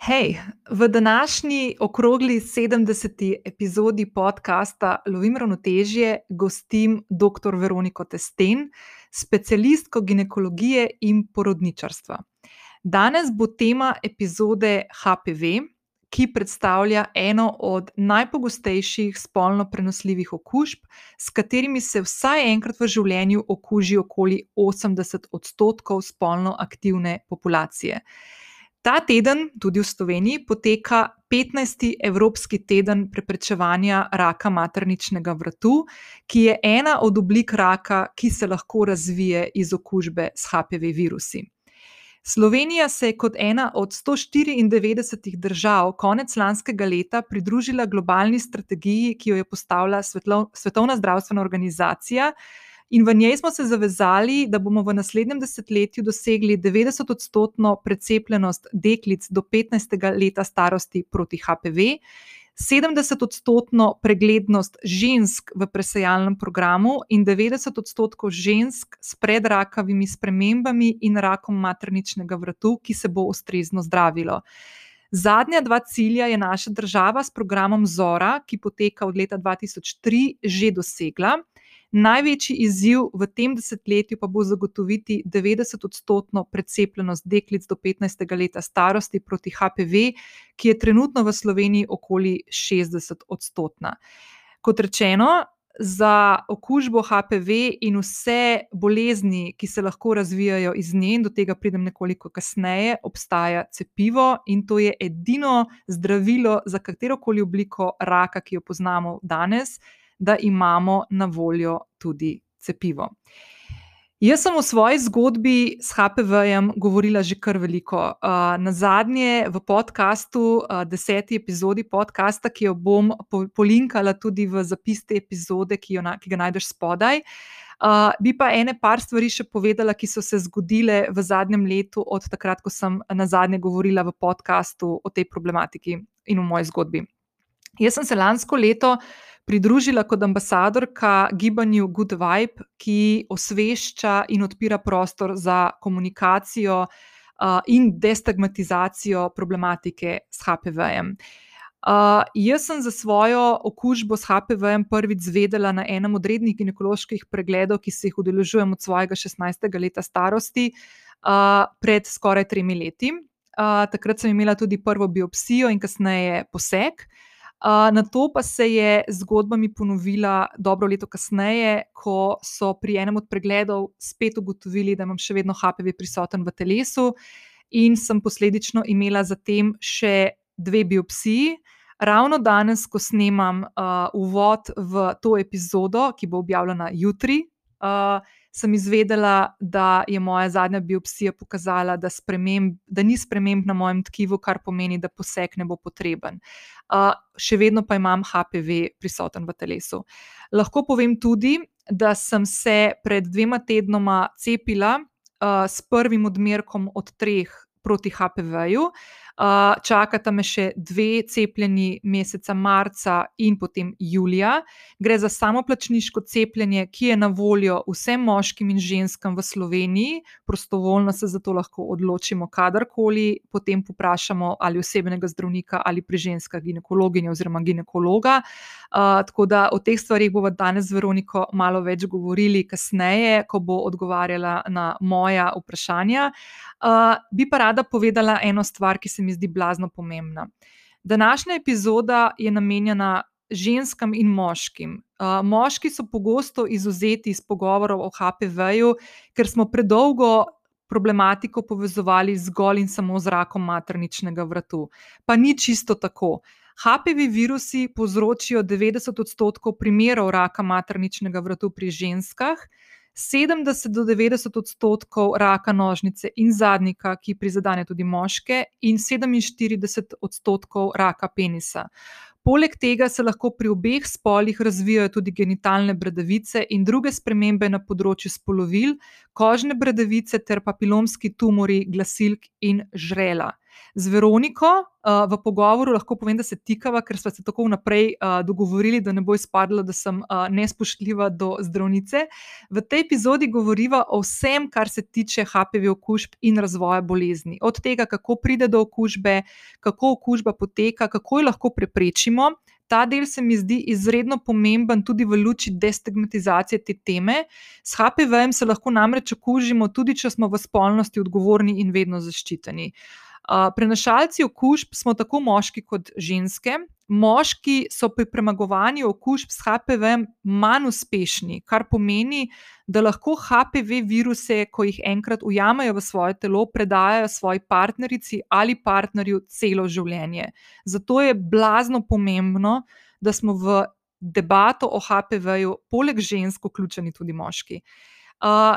Hej, v današnji okrogli 70. epizodi podcasta Lovim ravnotežje gostim dr. Veroniko Testen, specialistko ginekologije in porodničarstva. Danes bo tema epizode HPV, ki predstavlja eno od najpogostejših spolno prenosljivih okužb, s katerimi se vsaj enkrat v življenju okuži okoli 80 odstotkov spolno aktivne populacije. Ta teden, tudi v Sloveniji, poteka 15. Evropski teden preprečevanja raka materničnega vratu, ki je ena od oblik raka, ki se lahko razvije iz okužbe s HPV virusi. Slovenija se je kot ena od 194 držav konec lanskega leta pridružila globalni strategiji, ki jo je postavila Svetovna zdravstvena organizacija. In v njej smo se zavezali, da bomo v naslednjem desetletju dosegli 90-odstotno precepljenost deklic do 15. leta starosti proti HPV, 70-odstotno preglednost žensk v presejalnem programu in 90 odstotkov žensk s predrakavimi spremembami in rakom materničnega vratu, ki se bo ustrezno zdravilo. Zadnja dva cilja je naša država s programom Zora, ki poteka od leta 2003, že dosegla. Največji izziv v tem desetletju pa bo zagotoviti 90-odstotno precepljenost deklic do 15. leta starosti proti HPV, ki je trenutno v Sloveniji okoli 60-odstotna. Kot rečeno, za okužbo HPV in vse bolezni, ki se lahko razvijajo iz nje, in do tega pridem nekoliko kasneje, obstaja cepivo in to je edino zdravilo za katero koli obliko raka, ki jo poznamo danes da imamo na voljo tudi cepivo. Jaz sem v svoji zgodbi s HPV-jem govorila že kar veliko. Na zadnje v podkastu, deseti epizodi podcasta, ki jo bom po polinkala tudi v zapis te epizode, ki, na, ki ga najdeš spodaj. Uh, bi pa ene par stvari še povedala, ki so se zgodile v zadnjem letu, od takrat, ko sem na zadnje govorila v podkastu o tej problematiki in v moji zgodbi. Jaz sem se lansko leto pridružila kot ambasadorka gibanju Good Vibe, ki osvešča in odpira prostor za komunikacijo uh, in destigmatizacijo problematike s HPV-jem. Uh, jaz sem za svojo okužbo s HPV-jem prvič zvedela na enem od rednih ginekoloških pregledov, ki se jih udeležujem od svojega 16. leta starosti, uh, pred skoraj tremi leti. Uh, takrat sem imela tudi prvo biopsijo in kasneje poseg. Uh, na to pa se je zgodba mi ponovila dobro leto kasneje, ko so pri enem od pregledov spet ugotovili, da imam še vedno HPV prisoten v telesu, in sem posledično imela zatem še dve biopsiji. Ravno danes, ko snemam uh, uvod v to epizodo, ki bo objavljena jutri, uh, sem izvedela, da je moja zadnja biopsija pokazala, da, sprememb, da ni sprememb na mojem tkivu, kar pomeni, da poseg ne bo potreben. Uh, še vedno pa imam HPV prisoten v telesu. Lahko povem tudi, da sem se pred dvema tednoma cepila uh, s prvim odmerkom od treh proti HPV-ju. Čakata me še dve cepljeni meseca marca in potem julija. Gre za samoplačniško cepljenje, ki je na voljo vsem moškim in ženskam v Sloveniji, prostovoljno se za to lahko odločimo, kadarkoli, potem poprašamo ali osebnega zdravnika ali pri ženskah ginekologinja oziroma ginekologa. Uh, tako da o teh stvarih bomo danes z Veroniko malo več govorili, kasneje, ko bo odgovarjala na moja vprašanja. Uh, bi pa rada povedala eno stvar, ki se mi mi zdi blazno pomembna. Današnja epizoda je namenjena ženskam in moškim. Uh, moški so pogosto izuzeti iz pogovorov o HPV-ju, ker smo predolgo problematiko povezovali zgolj in samo z rakom materničnega vratu. Pa ni čisto tako. HPV virusi povzročijo 90 odstotkov primerov raka materničnega vratu pri ženskah, 70 do 90 odstotkov raka nožnice in zadnika, ki prizadene tudi moške, in 47 odstotkov raka penisa. Poleg tega se lahko pri obeh spolih razvijajo tudi genitalne bradavice in druge spremembe na področju spolovil, kožne bradavice ter papilomski tumori glasilk in žrela. Z Veroniko uh, v pogovoru lahko povem, da se tikava, ker smo se tako vnaprej uh, dogovorili, da ne bo izpadlo, da sem uh, nespoštljiva do zdravnice. V tej epizodi govoriva o vsem, kar se tiče HPV okužb in razvoja bolezni. Od tega, kako pride do okužbe, kako okužba poteka, kako jo lahko preprečimo. Ta del se mi zdi izredno pomemben tudi v luči destigmatizacije te teme. S HPV-jem se lahko namreč okužimo, tudi če smo v spolnosti odgovorni in vedno zaščiteni. Prenašalci okužb smo tako moški kot ženske. Moški so pri premagovanju okužb s HPV manj uspešni, kar pomeni, da lahko HPV viruse, ko jih enkrat ujamejo v svoje telo, predajajo svoji partnerici ali partnerju celo življenje. Zato je blazno pomembno, da smo v debato o HPV-ju poleg žensk vključeni tudi moški. Uh,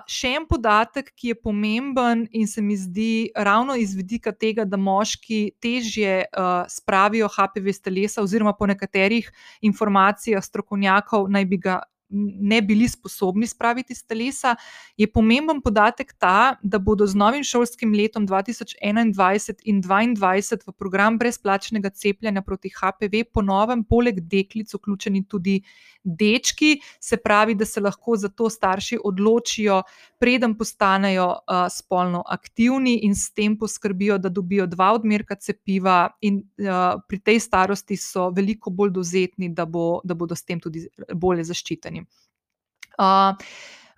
še en podatek, ki je pomemben in se mi zdi ravno iz vidika tega, da moški težje uh, spravijo HPV iz telesa, oziroma po nekaterih informacijah strokovnjakov naj bi ga ne bili sposobni spraviti iz telesa, je pomemben podatek ta, da bodo z novim šolskim letom 2021 in 2022 v program brezplačnega cepljenja proti HPV ponovem, poleg deklic, vključeni tudi dečki, se pravi, da se lahko za to starši odločijo, preden postanejo uh, spolno aktivni in s tem poskrbijo, da dobijo dva odmerka cepiva, in uh, pri tej starosti so veliko bolj dozetni, da, bo, da bodo s tem tudi bolje zaščiteni. Uh,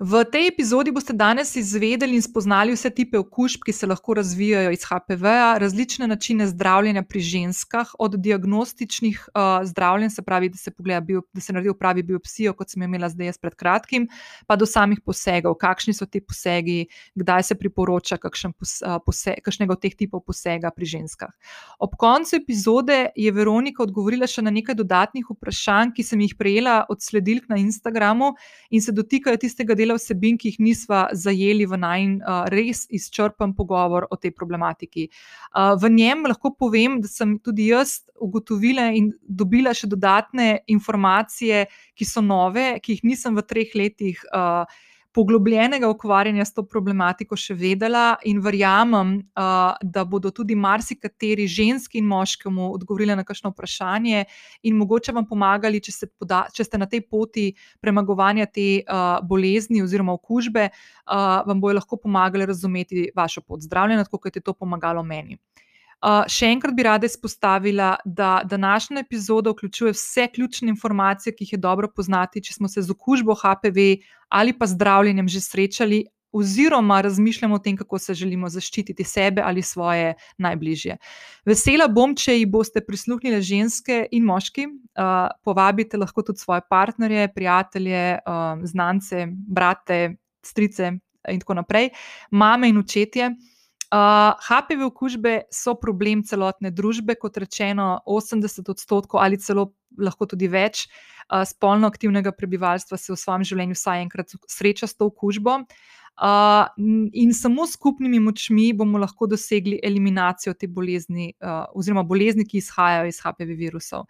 V tej epizodi boste danes izvedeli in spoznali vse type okužb, ki se lahko razvijajo iz HPV-ja, različne načine zdravljenja pri ženskah, od diagnostičnih uh, zdravljenj, se pravi, da se, bio, da se naredi pravi biopsijo, kot sem imela zdaj jaz pred kratkim, pa do samih posegov, kakšni so ti posegi, kdaj se priporoča kakšnega od teh tipov posega pri ženskah. Ob koncu epizode je Veronika odgovorila še na nekaj dodatnih vprašanj, ki sem jih prejela od sledilk na Instagramu in se dotikajo tistega dela vsebin, ki jih nismo zajeli v najn uh, res izčrpen pogovor o tej problematiki. Uh, v njem lahko povem, da sem tudi jaz ugotovila in dobila še dodatne informacije, ki so nove, ki jih nisem v treh letih. Uh, poglobljenega ukvarjanja s to problematiko še vedela in verjamem, uh, da bodo tudi marsikateri ženski in moškemu odgovorili na kakšno vprašanje in mogoče vam pomagali, če, poda, če ste na tej poti premagovanja te uh, bolezni oziroma okužbe, uh, vam bojo lahko pomagali razumeti vašo pot zdravljenja, tako kot je to pomagalo meni. Uh, še enkrat bi rada izpostavila, da današnja epizoda vključuje vse ključne informacije, ki jih je dobro poznati, če smo se z okužbo HPV ali pa zdravljenjem že srečali, oziroma razmišljamo o tem, kako se želimo zaščititi sebe ali svoje najbližje. Vesela bom, če jih boste prisluhnili ženske in moški. Uh, povabite lahko tudi svoje partnerje, prijatelje, uh, znance, brate, strice in tako naprej, mame in očetje. Uh, HPV okužbe so problem celotne družbe, kot rečeno, 80 odstotkov ali celo lahko tudi več uh, spolno aktivnega prebivalstva se v svojem življenju vsaj enkrat sreča s to okužbo. Uh, in samo s skupnimi močmi bomo lahko dosegli eliminacijo te bolezni, uh, oziroma bolezni, ki izhajajo iz HPV virusov.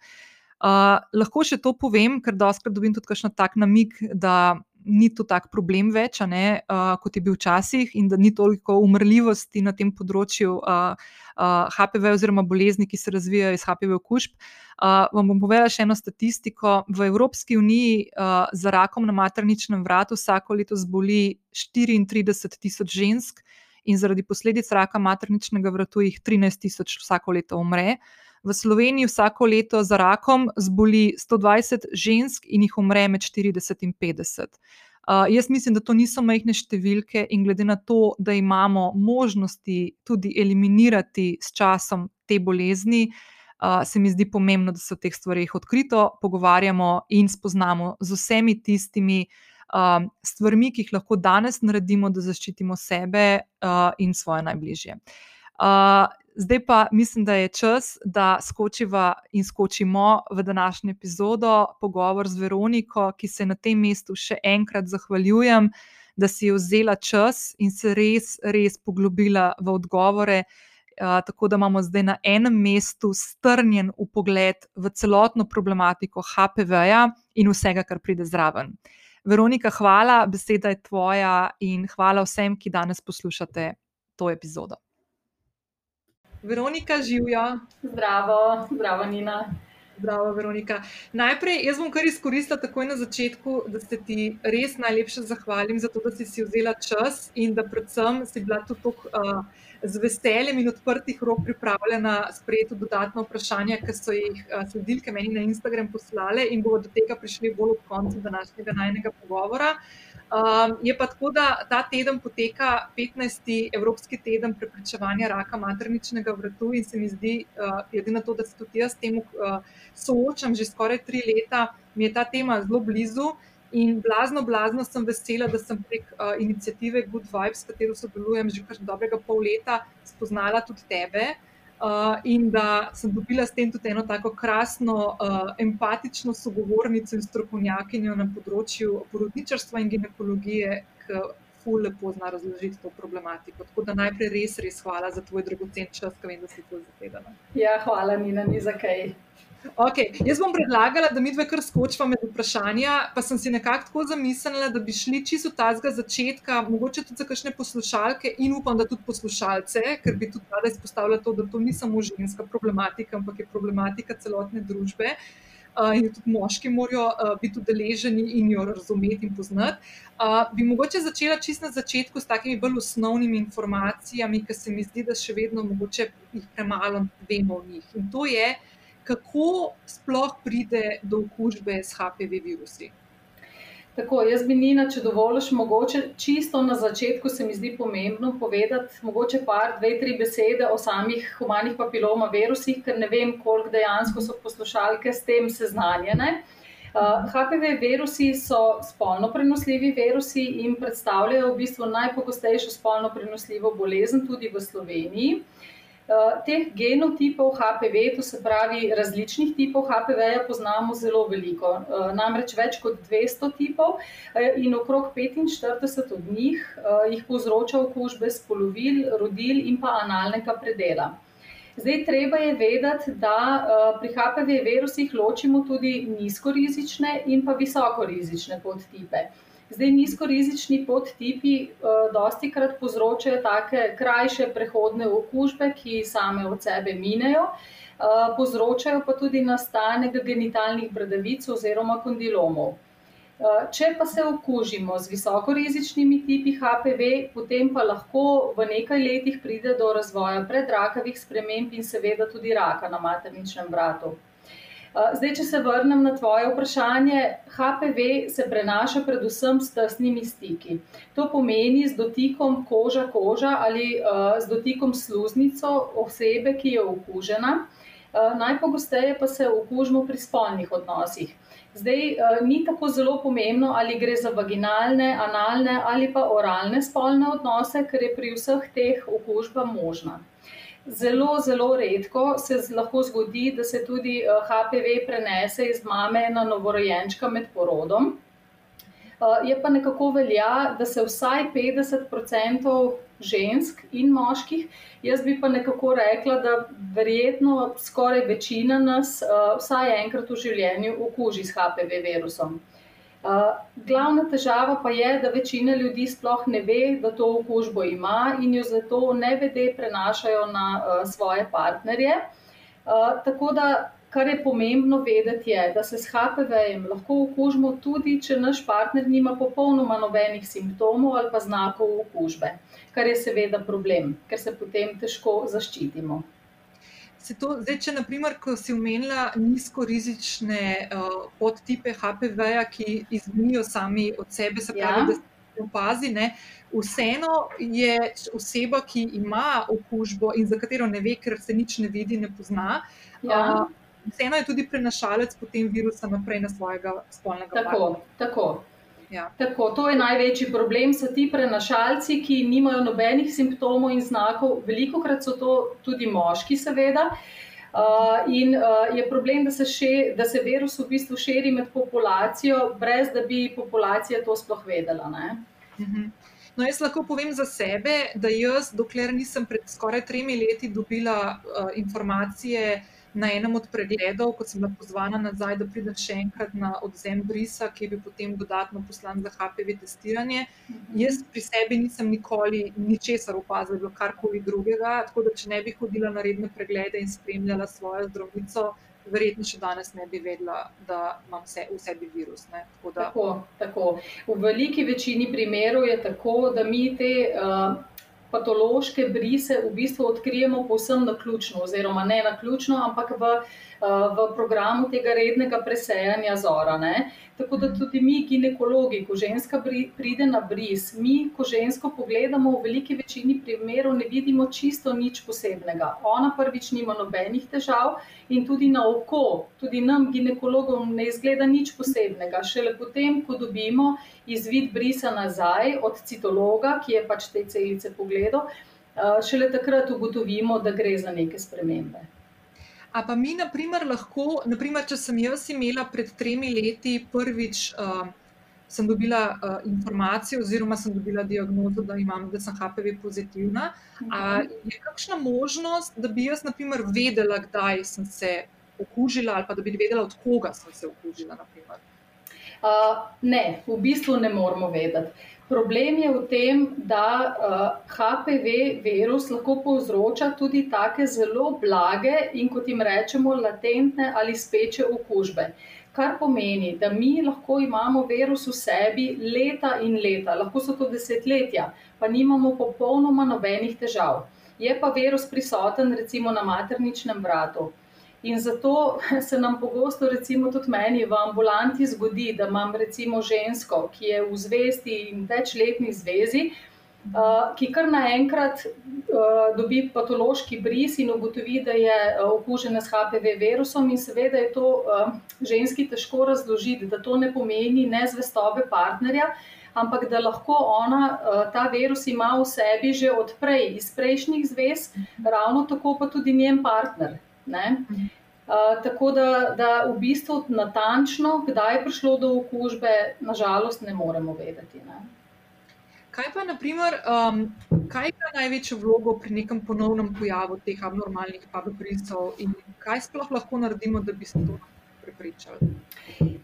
Uh, lahko še to povem, ker doskrat dobim tudi kakšno tak namig, da ni to tak problem več, ne, uh, kot je bil včasih, in da ni toliko umrljivosti na tem področju uh, uh, HPV oziroma bolezni, ki se razvijajo iz HPV okužb. Uh, vam bom povedala še eno statistiko. V Evropski uniji uh, za rakom na materničnem vratu vsako leto zboli 34 tisoč žensk, in zaradi posledic raka materničnega vratu jih 13 tisoč vsako leto umre. Uh, V Sloveniji vsako leto za rakom zboli 120 žensk in jih umre med 40 in 50. Uh, jaz mislim, da to niso majhne številke, in glede na to, da imamo možnosti tudi eliminirati s časom te bolezni, uh, se mi zdi pomembno, da se o teh stvarih odkrito pogovarjamo in spoznamo z vsemi tistimi uh, stvarmi, ki jih lahko danes naredimo, da zaščitimo sebe uh, in svoje najbližje. Uh, Zdaj pa mislim, da je čas, da skočiva in skočimo v današnjo epizodo, pogovor z Veroniko, ki se na tem mestu še enkrat zahvaljujem, da si je vzela čas in se res, res poglobila v odgovore. Uh, tako da imamo zdaj na enem mestu strnjen pogled v celotno problematiko HPV-ja in vsega, kar pride zraven. Veronika, hvala, beseda je tvoja in hvala vsem, ki danes poslušate to epizodo. Veronika, živijo. Zdravo, zdravo, Nina. Zdravo, Veronika. Najprej, jaz bom kar izkoristila takoj na začetku, da se ti res najlepše zahvalim za to, da si, si vzela čas in da predvsem si bila tu tako uh, z veseljem in odprtih rok pripravljena sprejeti dodatno vprašanje, ki so jih uh, sledilke meni na Instagram poslale in bomo do tega prišli bolj ob koncu današnjega najnega pogovora. Uh, Um, je pa tako, da ta teden poteka 15. Evropski teden preprečevanja raka materničnega vrtu in se mi zdi, uh, glede na to, da se tudi jaz s tem uh, soočam že skoraj tri leta, mi je ta tema zelo blizu. In blazno, blazno sem vesela, da sem prek uh, inicijative Good Vibes, s katero sodelujem že kar dobrega pol leta, spoznala tudi tebe. Uh, in da sem dobila s tem tudi eno tako krasno, uh, empatično sogovornico in strokovnjakinjo na področju porodničarstva in ginekologije, ki ful lepo zna razložiti to problematiko. Tako da najprej res, res hvala za tvoj dragocen čas, ki vem, da si to zavedala. Ja, hvala, Nina, ni za kaj. Okay. Jaz bom predlagala, da mi dve kar skočiva med vprašanja, pa sem si nekako tako zamislila, da bi šli čisto od tega začetka, mogoče tudi za kakšne poslušalke in upam, da tudi poslušalce, ker bi tudi rada izpostavila to, da to ni samo ženska problematika, ampak je problematika celotne družbe. Uh, in tudi moški morajo uh, biti udeleženi in jo razumeti in poznati. Uh, bi mogoče začela čisto na začetku s takimi bolj osnovnimi informacijami, ki se mi zdi, da še vedno mogoče jih premalo vemo o njih. In to je, uh, kako sploh pride do okužbe s HPV virusi. Tako, jaz bi Nina, če dovoliš, mogoče čisto na začetku se mi zdi pomembno povedati, mogoče par, dve, tri besede o samih humanih papiloma virusih, ker ne vem, koliko dejansko so poslušalke s tem seznanjene. Uh, HPV virusi so spolno prenosljivi virusi in predstavljajo v bistvu najpogostejšo spolno prenosljivo bolezen tudi v Sloveniji. Uh, Eh, teh genotipov HPV, to se pravi različnih tipov HPV-ja, poznamo zelo veliko, uh, namreč več kot 200 tipov uh, in okrog 45 od njih jih povzroča okužbe spolovil, rodil in pa analnega predela. Zdaj, treba je vedeti, da pri HPV virusih ločimo tudi nizkorizične in pa visokorizične podtipe. Zdaj, nizkorizični podtipi uh, dosti krat povzročajo take krajše prehodne okužbe, ki same od sebe minejo, uh, povzročajo pa tudi nastanek genitalnih bradavic oziroma kondilomov. Uh, če pa se okužimo z visokorizičnimi tipi HPV, potem pa lahko v nekaj letih pride do razvoja predrakavih sprememb in seveda tudi raka na materničnem vratu. Zdaj, če se vrnem na tvoje vprašanje, HPV se prenaša predvsem s tesnimi stiki. To pomeni z dotikom koža koža ali uh, z dotikom sluznico osebe, ki je okužena. Uh, najpogosteje pa se okužimo pri spolnih odnosih. Zdaj, ni tako zelo pomembno, ali gre za vaginalne, analne ali pa oralne spolne odnose, ker je pri vseh teh okužba možna. Zelo, zelo redko se lahko zgodi, da se tudi HPV eh, prenese iz mame na novorojenčka med porodom. Eh, je pa nekako velja, da se vsaj 50% žensk in moških, jaz bi pa nekako rekla, da verjetno skoraj večina nas eh, vsaj enkrat v življenju okuži s HPV virusom. Glavna težava pa je, da večina ljudi sploh ne ve, da to okužbo ima in jo zato ne vede prenašajo na svoje partnerje. Tako da, kar je pomembno vedeti, je, da se s HPV-jem lahko okužimo tudi, če naš partner nima popolnoma nobenih simptomov ali pa znakov okužbe, kar je seveda problem, ker se potem težko zaščitimo se to, zdaj, če naprimer, ko si omenila nizkorizične uh, podtipe HPV-ja, ki izgnijo sami od sebe, se pravi, ja. da se opazi, ne, vseeno je oseba, ki ima okužbo in za katero ne ve, ker se nič ne vidi, ne pozna. Ja. Uh, Vseeno je tudi prenašalec potem virusa naprej na svojega spolnega partnerja. Tako, tako. Ja. Tako, to je največji problem, so ti prenašalci, ki nimajo nobenih simptomov in znakov, veliko krat so to tudi moški, seveda. Uh, in uh, je problem, da se, še, da se virus v bistvu širi med populacijo, brez da bi populacija to sploh vedela. Uh mhm. No, jaz lahko povem za sebe, da jaz, dokler nisem pred skoraj tremi leti dobila uh, informacije na enem od pregledov, ko sem bila pozvana nazaj, da pridem še enkrat na odzem brisa, ki je bil potem dodatno poslan za HPV testiranje. Mhm. Jaz pri sebi nisem nikoli ničesar opazila, karkoli drugega, tako da če ne bi hodila na redne preglede in spremljala svojo zdravnico, verjetno še danes ne bi vedela, da imam vse, v sebi virus. Tako, da... tako, tako. V veliki večini primerov je tako, da mi te. Uh patološke brise v bistvu odkrijemo povsem na ključno, oziroma ne na ključno, ampak v, v programu tega rednega presejanja zora. Ne? Tako da tudi mi, ginekologi, ko ženska pride na bris, mi, ko žensko pogledamo, v veliki večini primerov ne vidimo čisto nič posebnega. Ona prvič nima nobenih težav in tudi na oko, tudi nam, ginekologom, ne izgleda nič posebnega. Šele potem, ko dobimo izvid brisa nazaj od citologa, ki je pač te celice pogledal, eh, šele takrat ugotovimo, da gre za neke spremembe. A pa mi, na primer, lahko, naprimer, če sem jaz imela pred tremi leti prvič, uh, sem dobila uh, informacijo, oziroma sem dobila diagnozo, da, imam, da sem HPV pozitivna. Uh, je kakšna možnost, da bi jaz, na primer, vedela, kdaj sem se okužila, ali pa da bi vedela, od koga sem se okužila? Uh, ne, v bistvu ne moramo vedeti. Problem je v tem, da uh, eh, HPV virus lahko povzroča tudi take zelo blage in, kot jim rečemo, latentne ali speče okužbe. Kar pomeni, da mi lahko imamo virus v sebi leta in leta, lahko so to desetletja, pa nimamo popolnoma nobenih težav. Je pa virus prisoten recimo na materničnem vratu. In zato se nam pogosto, recimo tudi meni v ambulanti, zgodi, da imam recimo žensko, ki je v zvesti in večletni zvezi, uh, ki kar naenkrat uh, dobi patološki bris in ugotovi, da je uh, okužena s HPV virusom, in seveda je to uh, ženski težko razložiti, da to ne pomeni nezvestobe partnerja. Ampak da lahko ona ta virus ima v sebi že odprej, iz prejšnjih zvez, ravno tako pa tudi njen partner. Uh, tako da, da v bistvu natančno, kdaj je prišlo do okužbe, nažalost, ne moremo vedeti. Ne? Kaj pa, naprimer, um, kaj ima največjo vlogo pri nekem ponovnem pojavu teh abnormalnih paboprisov in kaj sploh lahko naredimo, da bi se to prepričali?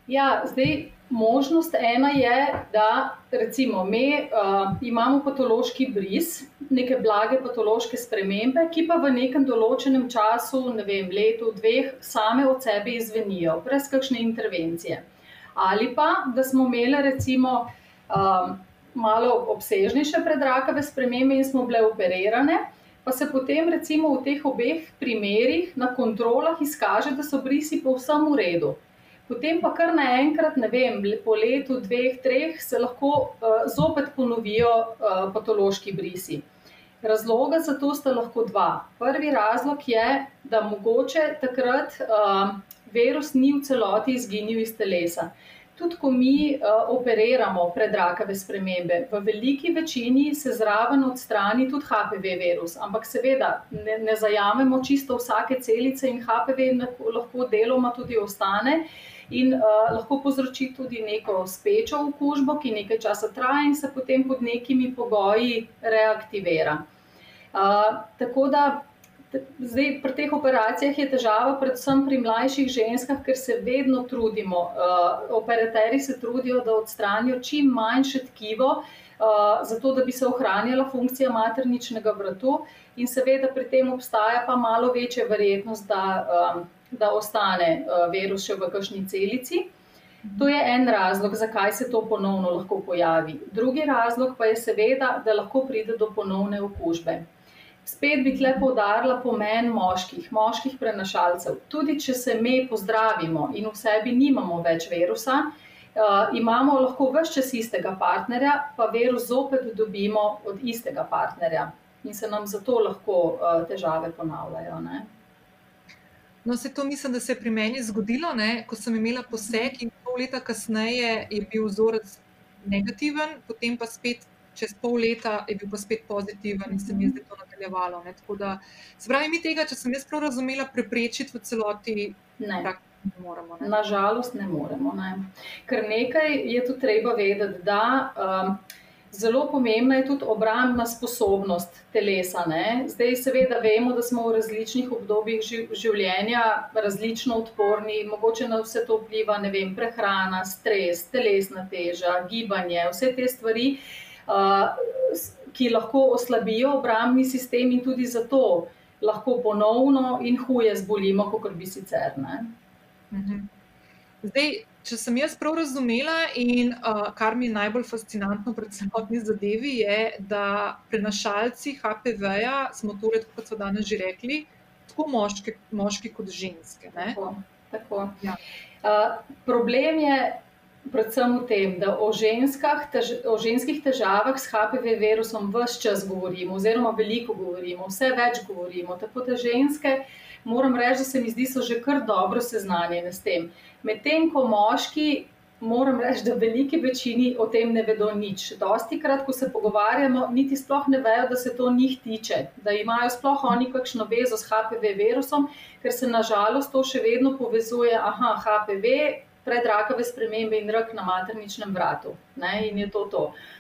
Ja, zdaj možnost ena je, da recimo mi uh, imamo patološki bris, neke blage patološke spremembe, ki pa v nekem določenem času, ne vem, letu, dveh, same od sebe izvenijo, brez kakšne intervencije. Ali pa, da smo imeli recimo um, malo obsežnejše predrakave spremembe in smo bile operirane, pa se potem recimo v teh obeh primerih na kontrolah izkaže, da so brisi povsem v redu potem pa kar naenkrat, ne vem, po letu, dveh, treh, se lahko uh, zopet ponovijo uh, patološki brisi. Razloga za to sta lahko dva. Prvi razlog je, da mogoče takrat uh, virus ni v celoti izginil iz telesa. Tudi, ko mi uh, operiramo predrakave spremembe, v veliki večini se zraven odstrani tudi HPV virus, ampak seveda ne, ne zajamemo čisto vsake celice in HPV lahko deloma tudi ostane. Uh, in uh, lahko povzroči tudi neko spečo okužbo, ki nekaj časa traja in se potem pod nekimi pogoji reaktivira. Uh, tako da zdaj pri teh operacijah je težava predvsem pri mlajših ženskah, ker se vedno trudimo. Uh, operaterji se trudijo, da odstranijo čim manjše tkivo. Uh, zato, da bi se ohranjala funkcija materničnega vratu, in seveda pri tem obstaja pa malo večja verjetnost, da um, da ostane uh, virus še v kakšni celici. To je en razlog, zakaj se to ponovno lahko pojavi. Drugi razlog pa je seveda, da lahko pride do ponovne okužbe. Spet bi tle poudarila pomen moških, moških prenašalcev. Tudi če se mi pozdravimo in v sebi nimamo več virusa, uh, imamo lahko vse čas istega partnerja, pa virus zopet dobimo od istega partnerja in se nam zato lahko uh, težave ponavljajo. Ne? No, se to mislim, da se je pri meni zgodilo, ne? ko sem imela poseg in pol leta kasneje je bil vzorec negativen, potem pa spet čez pol leta je bil pa spet pozitiven in se mi je zdaj to nadaljevalo. Da, se pravi, mi tega, če sem jaz prav razumela, preprečiti v celoti ne. Tak, ne moremo. Ne? Nažalost ne moremo. Ne. Ker nekaj je tu treba vedeti, da um, Zelo pomembna je tudi obrambna sposobnost telesa. Ne? Zdaj, seveda, vemo, da smo v različnih obdobjih življenja različno odporni, mogoče na vse to vpliva vem, prehrana, stres, telesna teža, gibanje, vse te stvari, uh, ki lahko oslabijo obrambni sistem in tudi zato lahko ponovno in huje zbolimo, kot bi sicer. Mhm. Zdaj, če sem jaz prav razumela, in uh, kar mi je najbolj fascinantno pri celotni zadevi, je, da prenašalci HPV-ja smo, torej, kot so danes že rekli, tako moški, moški kot ženske. Tako, tako. Ja. Uh, problem je predvsem v tem, da o, tež, o ženskih težavah s HPV virusom vse čas govorimo, oziroma veliko govorimo, vse več govorimo. Tako da ženske, moram reči, da se mi zdi, so že kar dobro seznanjene s tem. Medtem ko moški, moram reči, da veliki večini o tem ne vedo nič. Dosti krat, ko se pogovarjamo, niti sploh ne vejo, da se to njih tiče, da imajo sploh oni kakšno vezo s HPV virusom, ker se nažalost to še vedno povezuje, aha, HPV predrakave spremembe in rak na materničnem vratu. Ne, in je to to. Uh,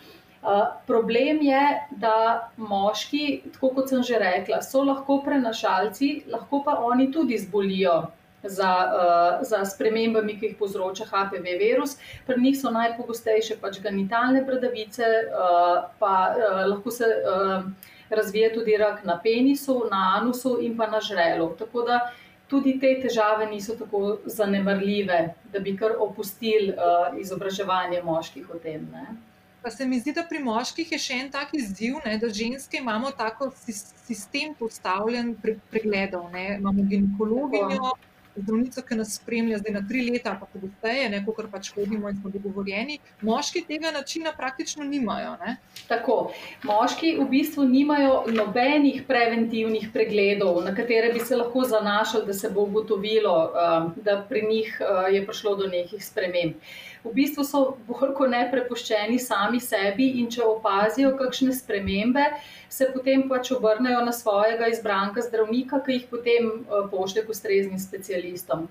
problem je, da moški, tako kot sem že rekla, so lahko prenašalci, lahko pa oni tudi zbolijo za, uh, za spremembami, ki jih povzroča HPV virus. Pri njih so najpogostejše pač genitalne bradavice, uh, pa uh, lahko se uh, razvije tudi rak na penisu, na anusu in pa na žrelu. Tako da tudi te težave niso tako zanemarljive, da bi kar opustili uh, izobraževanje moških o tem. Ne. Pa se mi zdi, da pri moških je še en tak izziv, ne, da ženske imamo tako sistem postavljen pre, pregledov. Ne. Imamo ginekologinjo, zdravnico, ki nas spremlja zdaj na tri leta, pa pogosteje, ne kot pač hodimo in smo dogovorjeni. Moški tega načina praktično nimajo. Ne? Tako. Moški v bistvu nimajo nobenih preventivnih pregledov, na katere bi se lahko zanašali, da se bo ugotovilo, um, da pri njih uh, je prišlo do nekih sprememb. V bistvu so bolj kot ne prepuščeni sami sebi, in če opazijo kakšne spremembe, se potem pač obrnejo na svojega izbranka zdravnika, ki jih potem uh, pošlje k ustreznim specialistom.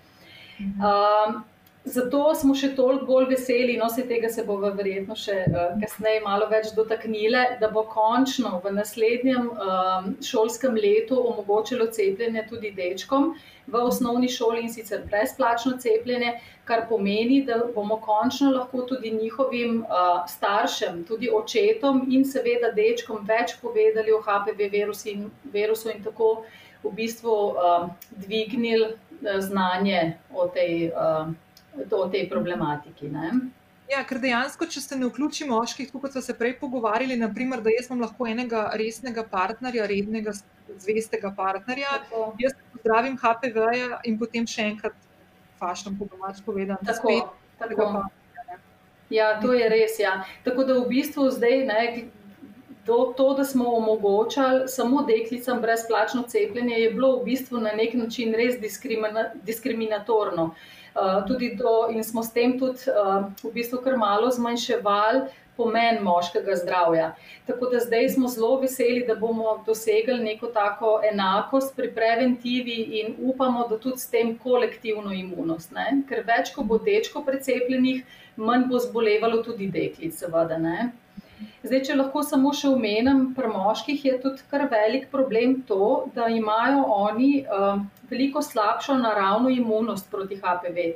Um, zato smo še toliko bolj veseli, no se tega se bomo verjetno še uh, kasneje malo več dotaknili, da bo končno v naslednjem um, šolskem letu omogočilo cepljenje tudi dečkom v osnovni šoli in sicer brezplačno cepljenje, kar pomeni, da bomo končno lahko tudi njihovim uh, staršem, tudi očetom in seveda dečkom več povedali o HPV virusu in, virusu in tako v bistvu uh, dvignili uh, znanje o tej, uh, o tej problematiki. Ne? Ja, ker dejansko, če se ne vključi moških, kot smo se prej pogovarjali, naprimer, da jaz imam lahko enega resnega partnerja, rednega, zvestega partnerja, Tako. jaz pozdravim HPV-ja in potem še enkrat fašam, po domač povedan. Tako, tako. Ja, to je res. Ja. Tako da v bistvu zdaj, ne, to, to, da smo omogočali samo deklicam brezplačno cepljenje, je bilo v bistvu na nek način res diskriminatorno. Uh, tudi to, in smo s tem tudi uh, v bistvu kar malo zmanjševali pomen moškega zdravja. Tako da zdaj smo zelo veseli, da bomo dosegli neko tako enakost pri preventivi in upamo, da tudi s tem kolektivno imunost. Ne? Ker več, ko bo dečko precepljenih, manj bo zbolevalo tudi deklic, seveda. Ne? Zdaj, če lahko samo še omenim, pri moških je tudi kar velik problem to, da imajo oni uh, veliko slabšo naravno imunost proti HPV.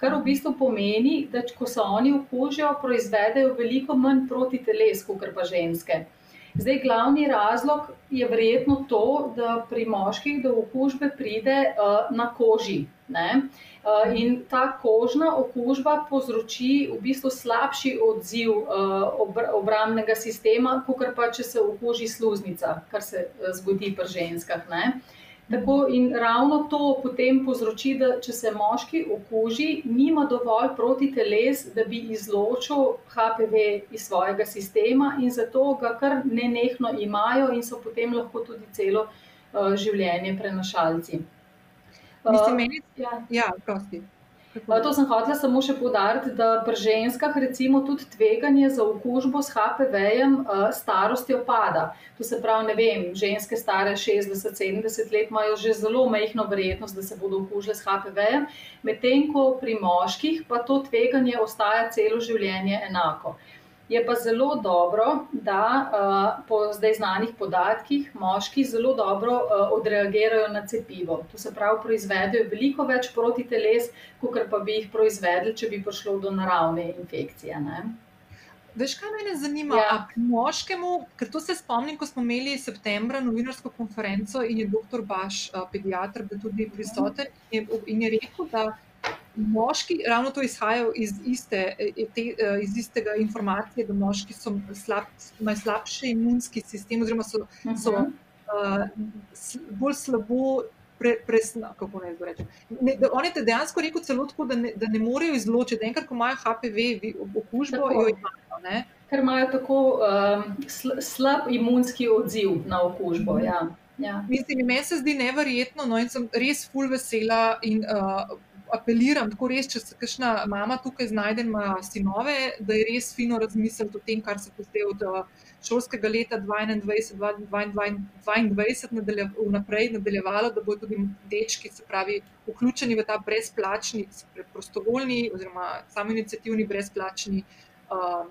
Kar v bistvu pomeni, da ko se oni okužijo, proizvedejo veliko manj proti telesu, kot pa ženske. Zdaj, glavni razlog je verjetno to, da pri moških do okužbe pride uh, na koži. Uh, in ta kožna okužba povzroči v bistvu slabši odziv uh, obr obrambnega sistema, kot pa če se okuži sluznica, kar se zgodi pri ženskah. Ne? Tako in ravno to potem povzroči, da če se moški okuži, nima dovolj protiteles, da bi izločil HPV iz svojega sistema in zato ga kar nenehno imajo in so potem lahko tudi celo uh, življenje prenašalci. Uh, Mislim, meni, ja, ja prosti. To sem hotela samo še podariti, da pri ženskah recimo tudi tveganje za okužbo s HPV-jem starostjo pada. To se pravi, ne vem, ženske stare 60-70 let imajo že zelo majhno verjetnost, da se bodo okužile s HPV-jem, medtem ko pri moških pa to tveganje ostaja celo življenje enako. Je pa zelo dobro, da uh, po zdaj znanih podatkih moški zelo dobro uh, odreagirajo na cepivo. To se pravi, proizvedejo veliko več protiteles, kot pa bi jih proizvedli, če bi prišlo do naravne infekcije. Ne? Veš, kaj me zanima? Ja. Moškemu, ker to se spomnim, ko smo imeli septembra novinarsko konferenco in je doktor Baš, pediatr, bil tudi prisoten in je rekel, da moški, ravno to izhaja iz, iste, e, te, e, iz istega informacije, da moški so slab, imajo slabši imunski sistem, oziroma so, so uh, bolj slabo. Pre, presna, kako naj rečem? Ne, da, on je dejansko rekel celo tako, da ne, da ne morejo izločiti, enkrat, ko imajo HPV okužbo, jo imajo. Ne? Ker imajo tako um, slab imunski odziv na okužbo. Mhm. Ja. Ja. Mislim, meni se zdi neverjetno, no, in sem res full vesela. In, uh, apeliram, tako res, če se kakšna mama tukaj znajde, ima sinove, da je res fino razmisliti o tem, kar se zdaj od uh, šolskega leta 2021-2022 naprej nadaljevalo, da bodo tudi dečki, se pravi, vključeni v ta brezplačni, prostovoljni oziroma samoinicijativni brezplačni, uh,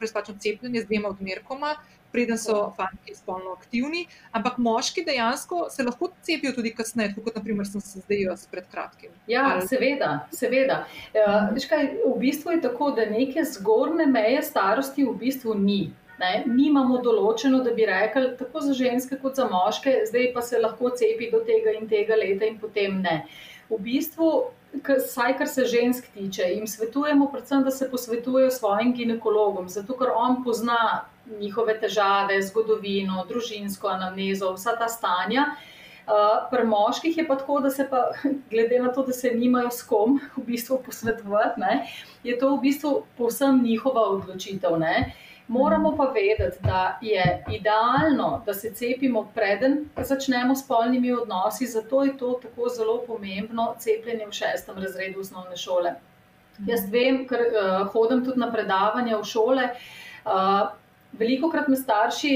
brezplačno cepljenje z dvema odmerkoma preden so fanti spolno aktivni, ampak moški dejansko se lahko cepijo tudi kasneje, kot naprimer sem se zdaj jaz pred kratkim. Ja, Ali... seveda, seveda. Uh, kaj, v bistvu je tako, da neke zgornje meje starosti v bistvu ni. Ne, nimamo določeno, da bi rekli, tako za ženske, kot za moške, zdaj pa se lahko cepi do tega in tega leta, in potem ne. V bistvu, vsaj kar se žensk tiče, jim svetujemo, predvsem, da se posvetujejo svojim ginekologom, zato ker on pozna njihove težave, zgodovino, družinsko anamnezo, vsa ta stanja. Uh, pri moških je pa tako, da se pa, glede na to, da se nimajo s kom v bistvu posvetovati, ne, je to v bistvu povsem njihova odločitev. Ne. Moramo pa vedeti, da je idealno, da se cepimo, preden začnemo s polnimi odnosi, zato je to tako zelo pomembno cepljenje v šestem razredu osnovne šole. Jaz vem, ker uh, hodim tudi na predavanja v šole. Uh, veliko krat me starši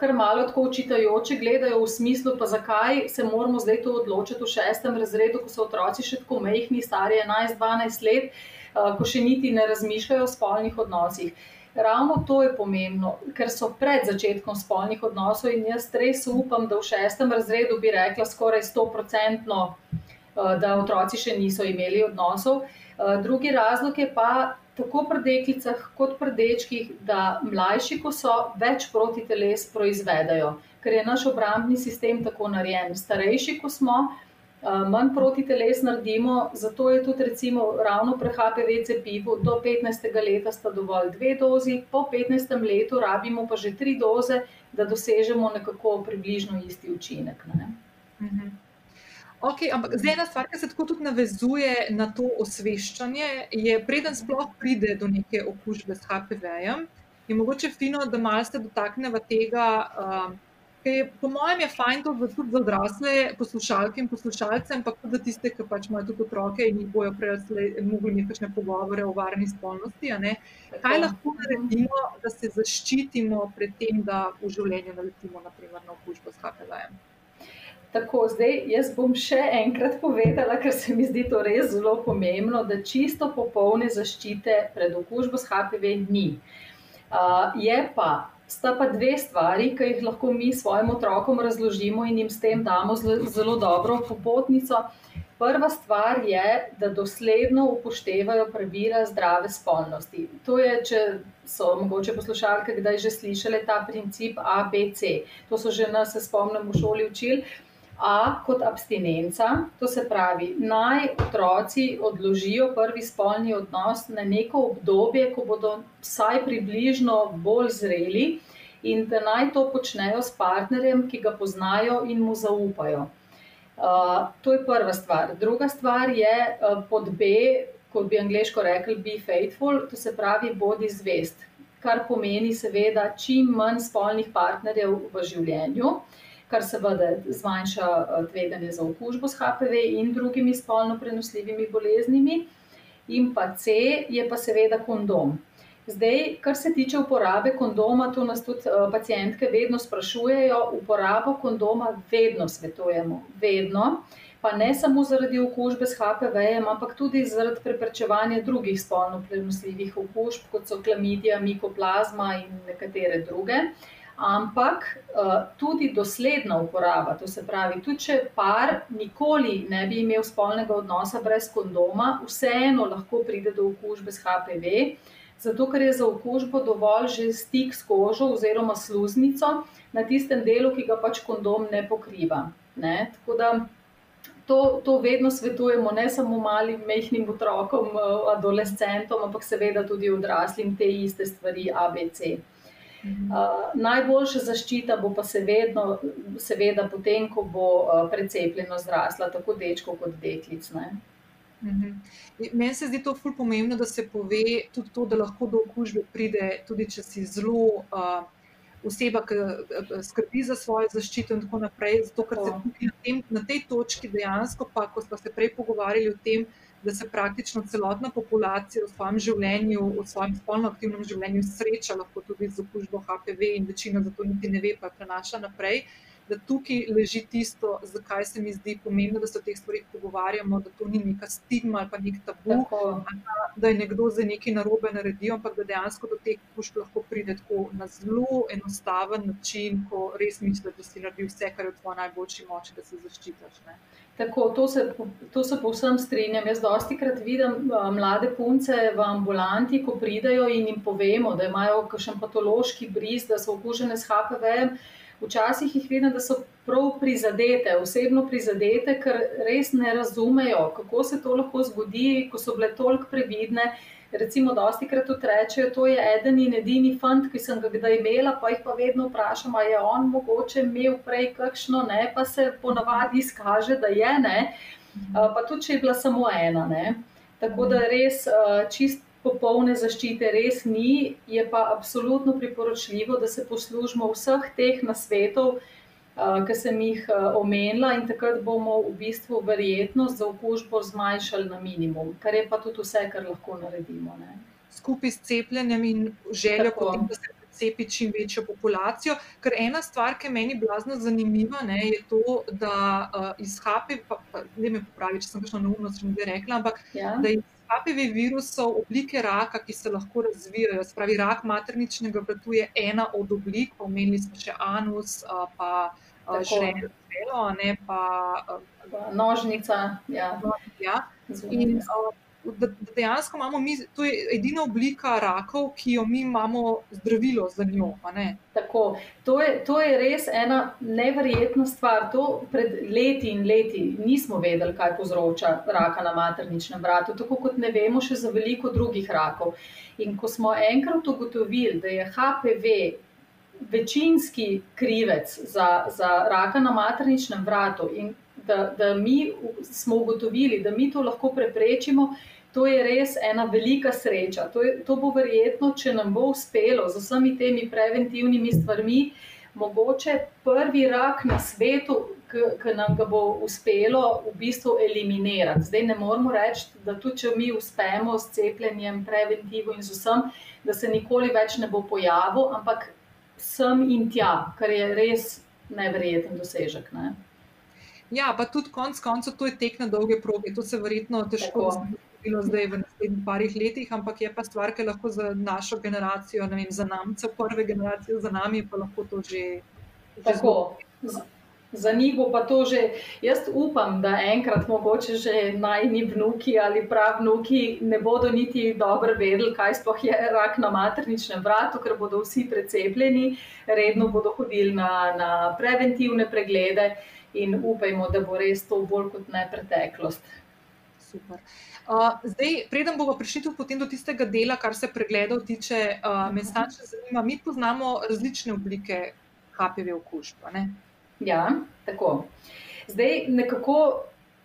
kar malo tako učitajoče gledajo v smislu, pa zakaj se moramo zdaj to odločiti v šestem razredu, ko so otroci še tako mehki, stari 11-12 let, eh, ko še niti ne razmišljajo o spolnih odnosih. Ravno to je pomembno, ker so pred začetkom spolnih odnosov in jaz res upam, da v šestem razredu bi rekla skoraj 100-odstotno, eh, da otroci še niso imeli odnosov. Eh, drugi razlog je pa tako pri deklicah, kot pri dečkih, da mlajši, ko so, več protiteles proizvedajo, ker je naš obrambni sistem tako narejen. Starejši, ko smo, eh, manj protiteles naredimo, zato je tudi recimo ravno pri HPV cepivu do 15. leta sta dovolj dve dozi, po 15. letu rabimo pa že tri doze, da dosežemo nekako približno isti učinek. Ne? Mhm. Okay, ampak zdaj ena stvar, ki se tako tudi navezuje na to osveščanje, je, preden sploh pride do neke okužbe s HPV-jem, je mogoče fino, da malo se dotaknemo tega. Uh, je, po mojem, je fajn to tudi za odrasle poslušalke in poslušalce, ampak tudi za tiste, ki pač imajo tudi otroke in jih bojo prej mogli imeti kakšne pogovore o varni spolnosti. Kaj lahko naredimo, da se zaščitimo pred tem, da v življenju naletimo naprimer, na okužbo s HPV-jem? Tako, zdaj jaz bom še enkrat povedala, ker se mi zdi to res zelo pomembno, da čisto popolne zaščite pred okužbo s HPV ni. Uh, je pa, sta pa dve stvari, ki jih lahko mi svojim otrokom razložimo in jim s tem damo zelo, zelo dobro popotnico. Prva stvar je, da dosledno upoštevajo pravila zdrave spolnosti. To je, če so mogoče poslušalke kdaj že slišali ta princip ABC. To so že nas, se spomnim, v šoli učili. A kot abstinenca, to se pravi, naj otroci odložijo prvi spolni odnos na neko obdobje, ko bodo vsaj približno bolj zreli, in da naj to počnejo s partnerjem, ki ga poznajo in mu zaupajo. Uh, to je prva stvar. Druga stvar je uh, pod B, kot bi angliško rekli, be faithful, to se pravi, bodi zvest, kar pomeni, seveda, čim manj spolnih partnerjev v življenju. Uh, kar seveda zmanjša eh, tveganje za okužbo s HPV in drugimi spolno prenosljivimi boleznimi. In pa C je pa seveda kondom. Zdaj, kar se tiče uporabe kondoma, to nas tudi uh, pacijentke vedno sprašujejo. Uporabo kondoma vedno svetujemo, vedno. pa ne samo zaradi okužbe s HPV-jem, ampak tudi zaradi preprečevanja drugih spolno prenosljivih okužb, kot so klamidija, mikoplazma in nekatere druge. Ampak uh, tudi dosledna uporaba, to se pravi, tudi če par nikoli ne bi imel spolnega odnosa brez kondoma, vseeno lahko pride do okužbe s HPV, zato ker je za okužbo dovolj že stik s kožo oziroma sluznico na tistem delu, ki ga pač kondom ne pokriva. Ne? Tako da to, to vedno svetujemo, ne samo malim, mehkim otrokom, eh, adolescentom, ampak seveda tudi odraslim te iste stvari, ABC. Mhm. Uh, najboljša zaščita bo pa seveda, seveda potem, ko bo uh, precepljeno zrasla, tako dečko kot deklic. Mhm. Meni se zdi to ful pomembno, da se pove tudi to, da lahko do okužbe pride, tudi če si zelo. Uh, oseba, ki skrbi za svojo zaščito, in tako naprej. Zato, ker se na, tem, na tej točki dejansko, pa ko smo se prej pogovarjali o tem, da se praktično celotna populacija v svojem življenju, v svojem spolno aktivnem življenju sreča lahko tudi z okužbo HPV in večina za to niti ne ve, pa prenaša naprej. Da tukaj leži tisto, zakaj se mi zdi pomembno, da se o teh stvarih pogovarjamo, da to ni neka stigma ali pa nek tabu, da, da je nekdo za nekaj narobe naredil, ampak da dejansko do teh pušk lahko pride tako na zelo enostaven način, ko res misliš, da si naredil vse, kar je v tvoji najboljši moči, da se zaščitiš. Ne? Tako, to, se, to se povsem strinjam. Jaz dosti krat vidim uh, mlade punce v ambulanti, ko pridajo in jim povemo, da imajo kakšen patološki bris, da so okužene s HPV-jem včasih jih vidim, da so prav prizadete, osebno prizadete, ker res ne razumejo, kako se to lahko zgodi, ko so bile toliko previdne. Recimo, dosti krat tudi rečejo, to je eden in edini fant, ki sem ga kdaj imela, pa jih pa vedno vprašam, ali je on mogoče imel prej kakšno, ne, pa se ponavadi izkaže, da je ne, pa tudi če je bila samo ena. Ne. Tako da res čist popolne zaščite res ni, je pa absolutno priporočljivo, da se poslužimo vseh teh nasvetov, ki sem jih omenila, in takrat bomo v bistvu verjetnost za okužbo zmanjšali na minimum, kar je pa tudi vse, kar lahko naredimo. Ne. Skupaj s cepljenjem in željo, potem, da se cepi čim večjo populacijo. Ker ena stvar, ki je meni blazno zanimiva, ne, je to, da uh, iz HPV, pa, pa ne me popravi, če sem kakšno neumnost že rekla, ampak ja. da iz HPV virusov oblike raka, ki se lahko razvijajo. Spravi, rak materničnega vrtu je ena od oblik, omenili smo še anus, pa žrelo, ne pa nožnica. Ja. Ja. In, da, da dejansko imamo mi, to je edina oblika rakov, ki jo mi imamo zdravilo za njo. Tako, to, je, to je res ena neverjetna stvar. To pred leti in leti nismo vedeli, kaj povzroča raka na materničnem vratu, tako kot ne vemo še za veliko drugih rakov. In ko smo enkrat ugotovili, da je HPV večinski krivec za, za raka na materničnem vratu in da, da mi smo ugotovili, da mi to lahko preprečimo, to je res ena velika sreča. To, je, to bo verjetno, če nam bo uspelo z vsemi temi preventivnimi stvarmi, mogoče prvi rak na svetu, ki nam ga bo uspelo v bistvu eliminirati. Zdaj ne moramo reči, da tudi če mi uspemo s cepljenjem, preventivo in z vsem, da se nikoli več ne bo pojavil, ampak sem in tja, kar je res nevreten dosežek. Ne? Ja, pa tudi konec koncev to je tek na dolge proge. To se verjetno težko zgodi zdaj v naslednjih parih letih, ampak je pa stvar, ki lahko za našo generacijo, ne vem, za namce, prve generacije za nami, pa lahko to že. Tako. Za njih bo pa to že, jaz upam, da enkrat mogoče že najni vnuki ali pravnuki ne bodo niti dobro vedeli, kaj sploh je rak na materničnem vratu, ker bodo vsi precepljeni, redno bodo hodili na, na preventivne preglede. Uh, in upajmo, da bo res to bolj kot ne preteklost. Super. Uh, zdaj, preden bomo prišli tudi do tistega dela, kar se pregledov tiče, uh, me stane zanima, mi poznamo različne oblike HPV okužb. Ja, tako. Zdaj, nekako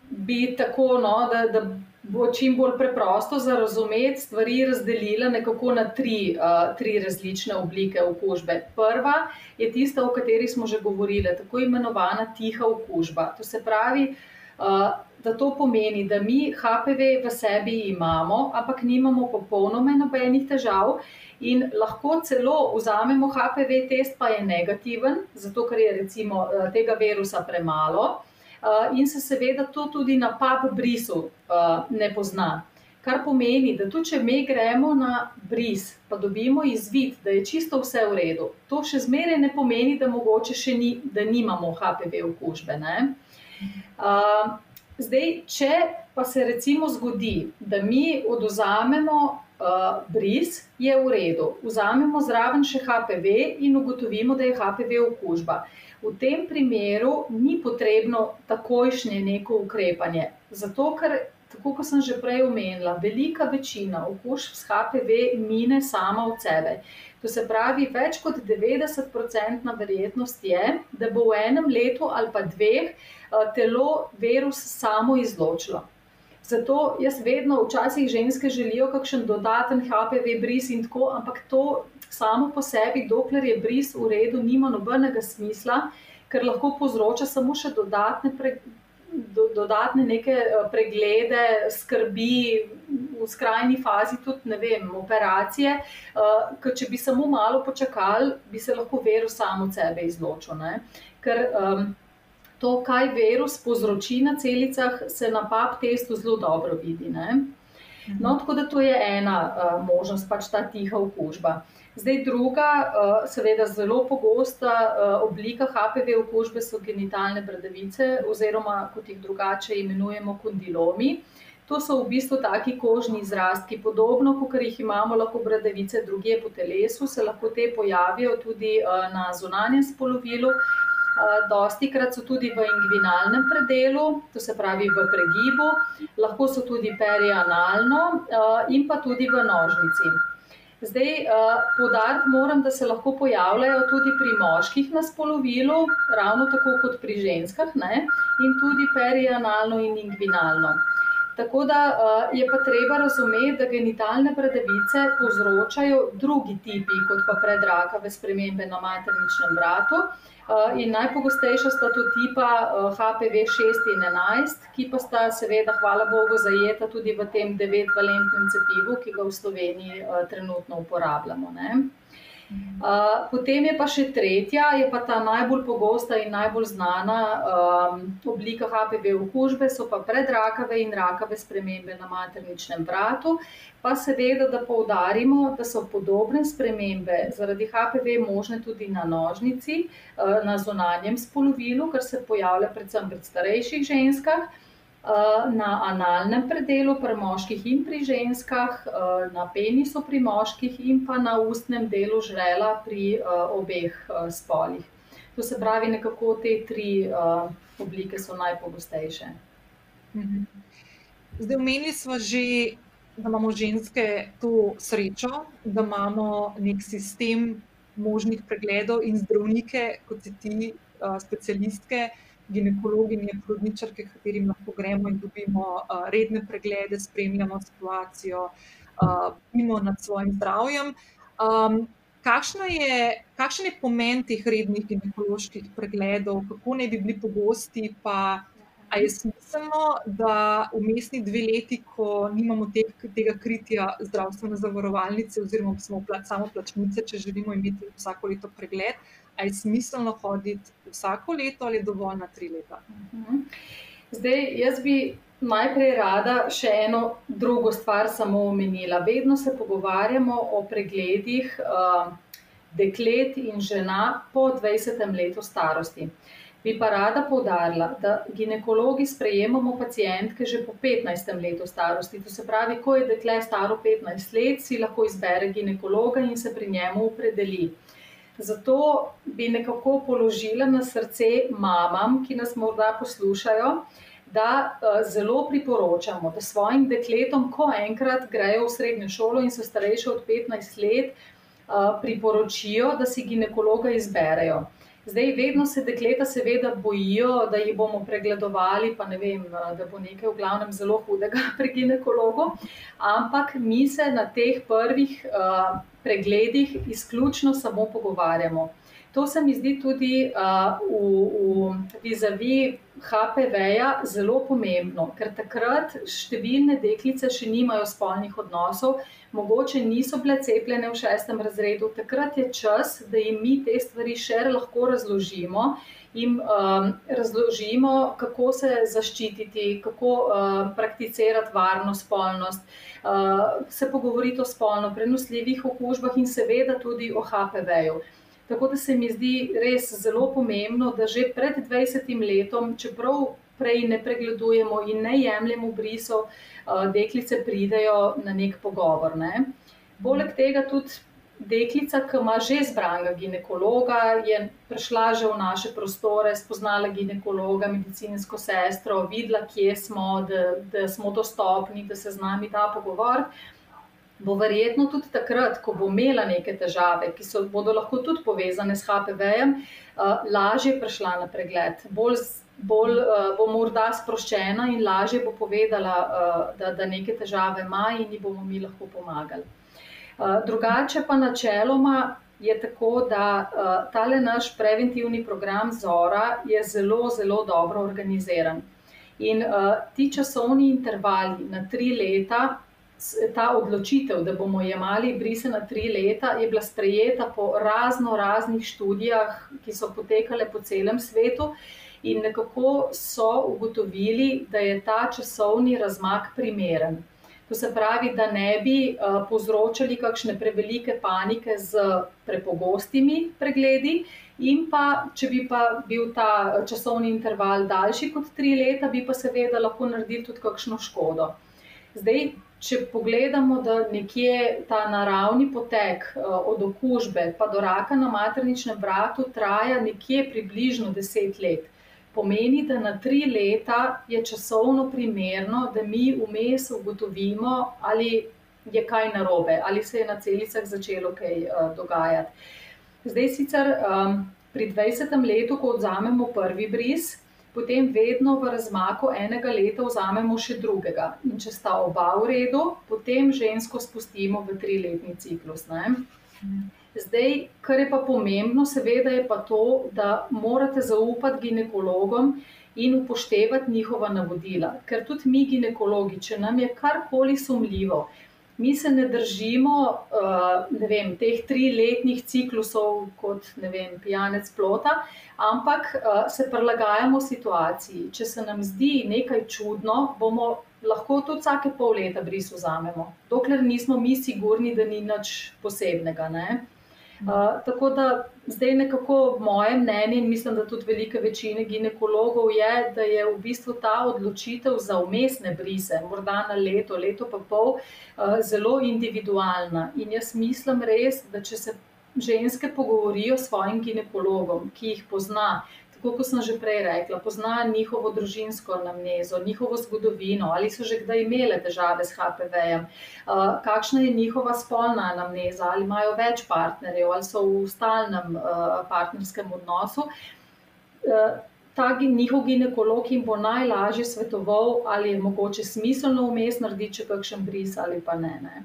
bi tako, no, da, da bo čim bolj preprosto za razumeti stvari razdelila nekako na tri, uh, tri različne oblike okužbe. Prva je tista, o kateri smo že govorili, tako imenovana tiha okužba. To se pravi, uh, da to pomeni, da mi HPV v sebi imamo, ampak nimamo popolnoma nobenih težav. In lahko celo vzamemo HPV test, pa je negativen, zato ker je recimo tega virusa premalo in se seveda to tudi na pap brisu ne pozna. Kar pomeni, da tudi če mi gremo na bris, pa dobimo izvid, da je čisto vse v redu, to še zmeraj ne pomeni, da mogoče še ni, da nimamo HPV okužbe. Uh, zdaj, če pa se recimo zgodi, da mi oduzamemo uh, bris, je v redu, vzamemo zraven še HPV in ugotovimo, da je HPV okužba. V tem primeru ni potrebno takojšnje neko ukrepanje, zato ker tako kot sem že prej omenila, velika večina okužb s HPV mine sama od sebe. To se pravi, več kot 90-odstotna verjetnost je, da bo v enem letu ali pa dveh eh, telo virus samo izločilo. Zato jaz vedno, včasih ženske želijo kakšen dodaten HPV bris in tako, ampak to samo po sebi, dokler je bris v redu, nima nobenega smisla, ker lahko povzroča samo še dodatne do, dodatne neke eh, preglede, skrbi, v skrajni fazi tudi ne vem, operacije. Uh, ker če bi samo malo počakali, bi se lahko virus samo od sebe izločil. Ne? Ker um, to, kaj virus povzroči na celicah, se na pap testu zelo dobro vidi. Ne? No, tako da to je ena uh, možnost, pač ta tiha okužba. Zdaj, druga, uh, seveda zelo pogosta uh, oblika HPV okužbe so genitalne bradavice, oziroma kot jih drugače imenujemo kondilomi. To so v bistvu taki kožni izrastki, podobno kot jih imamo lahko bradavice druge po telesu, se lahko te pojavijo tudi uh, na zunanjem spolovilu. Dosti krat so tudi v inguinalnem predelu, to se pravi v pregibu, lahko so tudi perianalno in pa tudi v nožnici. Zdaj, podariti moram, da se lahko pojavljajo tudi pri moških na spolovilu, ravno tako kot pri ženskah, ne? in tudi perianalno in inguinalno. Tako da uh, je pa treba razumeti, da genitalne bradavice povzročajo drugi tipi, kot pa predrakave spremembe na materničnem vratu. Uh, Eh, in najpogostejša sta to tipa HPV eh, 6 in 11, ki pa sta seveda, hvala Bogu, zajeta tudi v tem devetvalentnem cepivu, ki ga v Sloveniji eh, trenutno uporabljamo. Ne? Uh, potem je pa še tretja, je pa ta najbolj pogosta in najbolj znana um, oblika HPV okužbe, so pa predrakave in rakave spremembe na materničnem vratu. Pa seveda, da poudarimo, da so podobne spremembe zaradi HPV možne tudi na nožnici, uh, na zunanjem spolovilu, kar se pojavlja predvsem pri starejših ženskah. Eh, na analnem predelu pri moških in pri ženskah, eh, na penisu pri moških in pa na ustnem delu žrela pri eh, obeh spolih. To se pravi, nekako te tri oblike so najpogostejše. Mhm. Zdaj, omenili smo že, da imamo ženske to srečo, da imamo nek sistem možnih pregledov in zdravnike, kot si ti, specialistke, ginekologinje, porodničarke, katerim lahko gremo in dobimo uh, redne preglede, spremljamo situacijo, bdimo uh, nad svojim zdravjem. Um, je, kakšen je pomen teh rednih ginekoloških pregledov, kako naj bi bili pogosti, pa je smiselno, da v mestni dve leti, ko nimamo teh, tega kritja zdravstvene zavarovalnice, oziroma smo samo plačnice, če želimo imeti vsako leto pregled, ali je smiselno hoditi vsako leto ali dovolj na tri leta. Mhm. Zdaj, jaz bi najprej rada še eno drugo stvar samo omenila. Vedno se pogovarjamo o pregledih uh, deklet in žena po 20. letu starosti. Bi pa rada povdarila, da ginekologi sprejemamo pacijentke že po 15. letu starosti. To se pravi, ko je dekle staro 15 let, si lahko izbere ginekologa in se pri njemu opredeli. Zato bi nekako položila na srce mamam, ki nas morda poslušajo, da uh, zelo priporočamo, da svojim dekletom, ko enkrat grejo v srednjo šolo in so starejše od 15 let, uh, priporočijo, da si ginekologa izberejo. Zdaj, vedno se dekleta seveda bojijo, da jih bomo pregledovali, pa ne vem, da bo nekaj v glavnem zelo hudega pri ginekologu, ampak mi se na teh prvih uh, pregledih izključno samo pogovarjamo. To se mi zdi tudi uh, v, v vizavi HPV-ja zelo pomembno, ker takrat številne deklice še nimajo spolnih odnosov, mogoče niso bile cepljene v šestem razredu. Takrat je čas, da jim mi te stvari še lahko razložimo jim um, razložimo, kako se zaščititi, kako uh, prakticirati varno spolnost, uh, se pogovoriti o spolno prenosljivih okužbah in seveda tudi o HPV-ju. Tako da se mi zdi res zelo pomembno, da že pred 20 letom, čeprav prej ne pregledujemo in ne jemljemo brisov, uh, deklice pridejo na nek pogovor. Ne. Poleg tega tudi deklica, ki ima že izbranega ginekologa, je prišla že v naše prostore, spoznala ginekologa, medicinsko sestro, videla, kje smo, da, da smo dostopni, da se z nami da pogovor. Bo verjetno tudi takrat, ko bo imela neke težave, ki so, bodo lahko tudi povezane s HPV-jem, uh, lažje prišla na pregled, bolj, bolj uh, bo morda sproščena in lažje bo povedala, uh, da, da neke težave ima in ji bomo mi lahko pomagali. Eh, drugače pa načeloma je tako, da uh, tale naš preventivni program Zora je zelo, zelo dobro organiziran. In uh, ti časovni intervali na tri leta, ta odločitev, da bomo jemali brise na tri leta, je bila sprejeta po razno raznih študijah, ki so potekale po celem svetu. In nekako so ugotovili, da je ta časovni razmak primeren. To se pravi, da ne bi uh, povzročali kakšne prevelike panike z prepogostimi pregledi, in pa, če bi pa bil ta časovni interval daljši kot tri leta, bi pa seveda lahko naredili tudi kakšno škodo. Zdaj, če pogledamo, da nekje ta naravni potek uh, od okužbe pa do raka na materničnem vratu traja nekje približno deset let pomeni, da na tri leta je časovno primerno, da mi vmes ugotovimo, ali je kaj narobe, ali se je na celicah začelo kaj uh, dogajati. Zdaj sicer um, pri 20. letu, ko vzamemo prvi bris, potem vedno v razmaku enega leta vzamemo še drugega. In če sta oba v redu, potem žensko spustimo v triletni ciklus. Ne? Zdaj, kar je pa pomembno, seveda je pa to, da morate zaupati ginekologom in upoštevati njihova navodila. Ker tudi mi, ginekologi, če nam je karkoli sumljivo, mi se ne držimo uh, ne vem, teh triletnih ciklusov kot vem, pijanec plota, ampak uh, se prilagajamo situaciji. Če se nam zdi nekaj čudno, bomo lahko tudi vsake pol leta bris vzamemo, dokler nismo mi sigurni, da ni nič posebnega. Ne? Uh, tako da zdaj nekako moje mnenje in mislim, da tudi velike večine ginekologov je, da je v bistvu ta odločitev za umestne brise, morda na leto, leto pa pol, uh, zelo individualna. In jaz mislim res, da če se ženske pogovorijo s svojim ginekologom, ki jih pozna, tako kot sem že prej rekla, pozna njihovo družinsko anamnezo, njihovo zgodovino, ali so že kdaj imele težave s HPV-jem, uh, kakšna je njihova spolna anamneza, ali imajo več partnerjev, ali so v stalnem uh, partnerskem odnosu. Uh, Ta njihov ginekolog jim bo najlažje svetoval, ali je mogoče smiselno vmes narediti še kakšen bris ali pa ne. ne.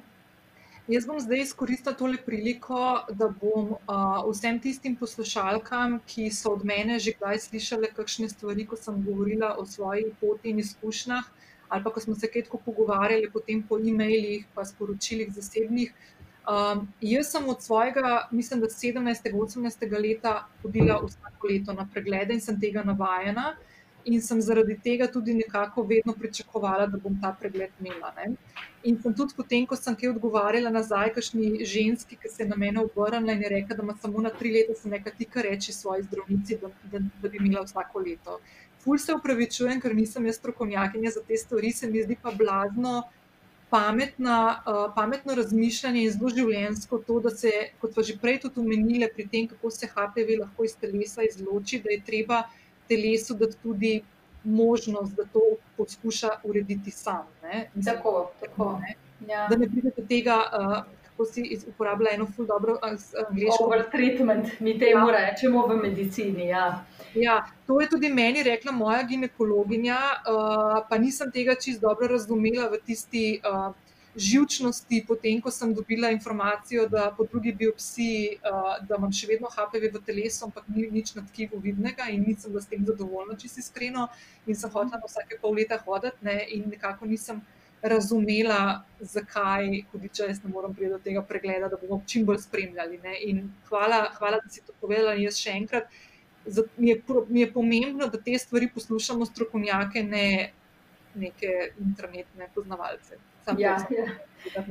Jaz bom zdaj izkoristila tole priliko, da bom uh, vsem tistim poslušalkam, ki so od mene že kdaj slišali kakšne stvari, ko sem govorila o svojih poti in izkušnjah, ali pa ko smo se kaj tako pogovarjali, potem po e-mailih, pa sporočilih zasebnih. Um, jaz sem od svojega, mislim, da 17-18 leta hodila vsako leto na preglede in sem tega navajena in sem zaradi tega tudi nekako vedno pričakovala, da bom ta pregled imela. In sem tudi potem, ko sem kaj odgovarjala nazaj, kašni ženski, ki se je na mene obrnila in je rekla, da ima samo na tri leta, sem nekaj tika reči svoji zdravnici, da, da, da bi imela vsako leto. Ful se upravičujem, ker nisem jaz strokovnjakinja za te stvari, se mi zdi pa blazno. Pametna, uh, pametno razmišljanje in zelo življensko to, da se, kot pa že prej tudi omenili, pri tem, kako se HPV lahko iz telesa izloči, da je treba telesu dati tudi možnost, da to poskuša urediti sam. Mislim, tako, tako. Ne? Ja. Da ne pride do tega, uh, kako si uporablja eno ful dobro angliško. Overtreatment, mi temu ja. rečemo v medicini. Ja. Ja, to je tudi meni rekla moja ginekologinja, uh, pa nisem tega čist dobro razumela v tisti. Uh, živčnosti, potem ko sem dobila informacijo, da po drugi biopsiji, uh, da imam še vedno HPV v telesu, ampak ni nič na tkivu vidnega in nisem s tem zadovoljna, če si iskreno. In sem hotela vsake pol leta hoditi ne, in nekako nisem razumela, zakaj, hudiče, jaz ne morem priti do tega pregleda, da bomo čim bolj spremljali. Hvala, hvala, da si to povedala. In jaz še enkrat, mi je, mi je pomembno, da te stvari poslušamo strokovnjake, ne neke internetne poznavalce. Ja, ja.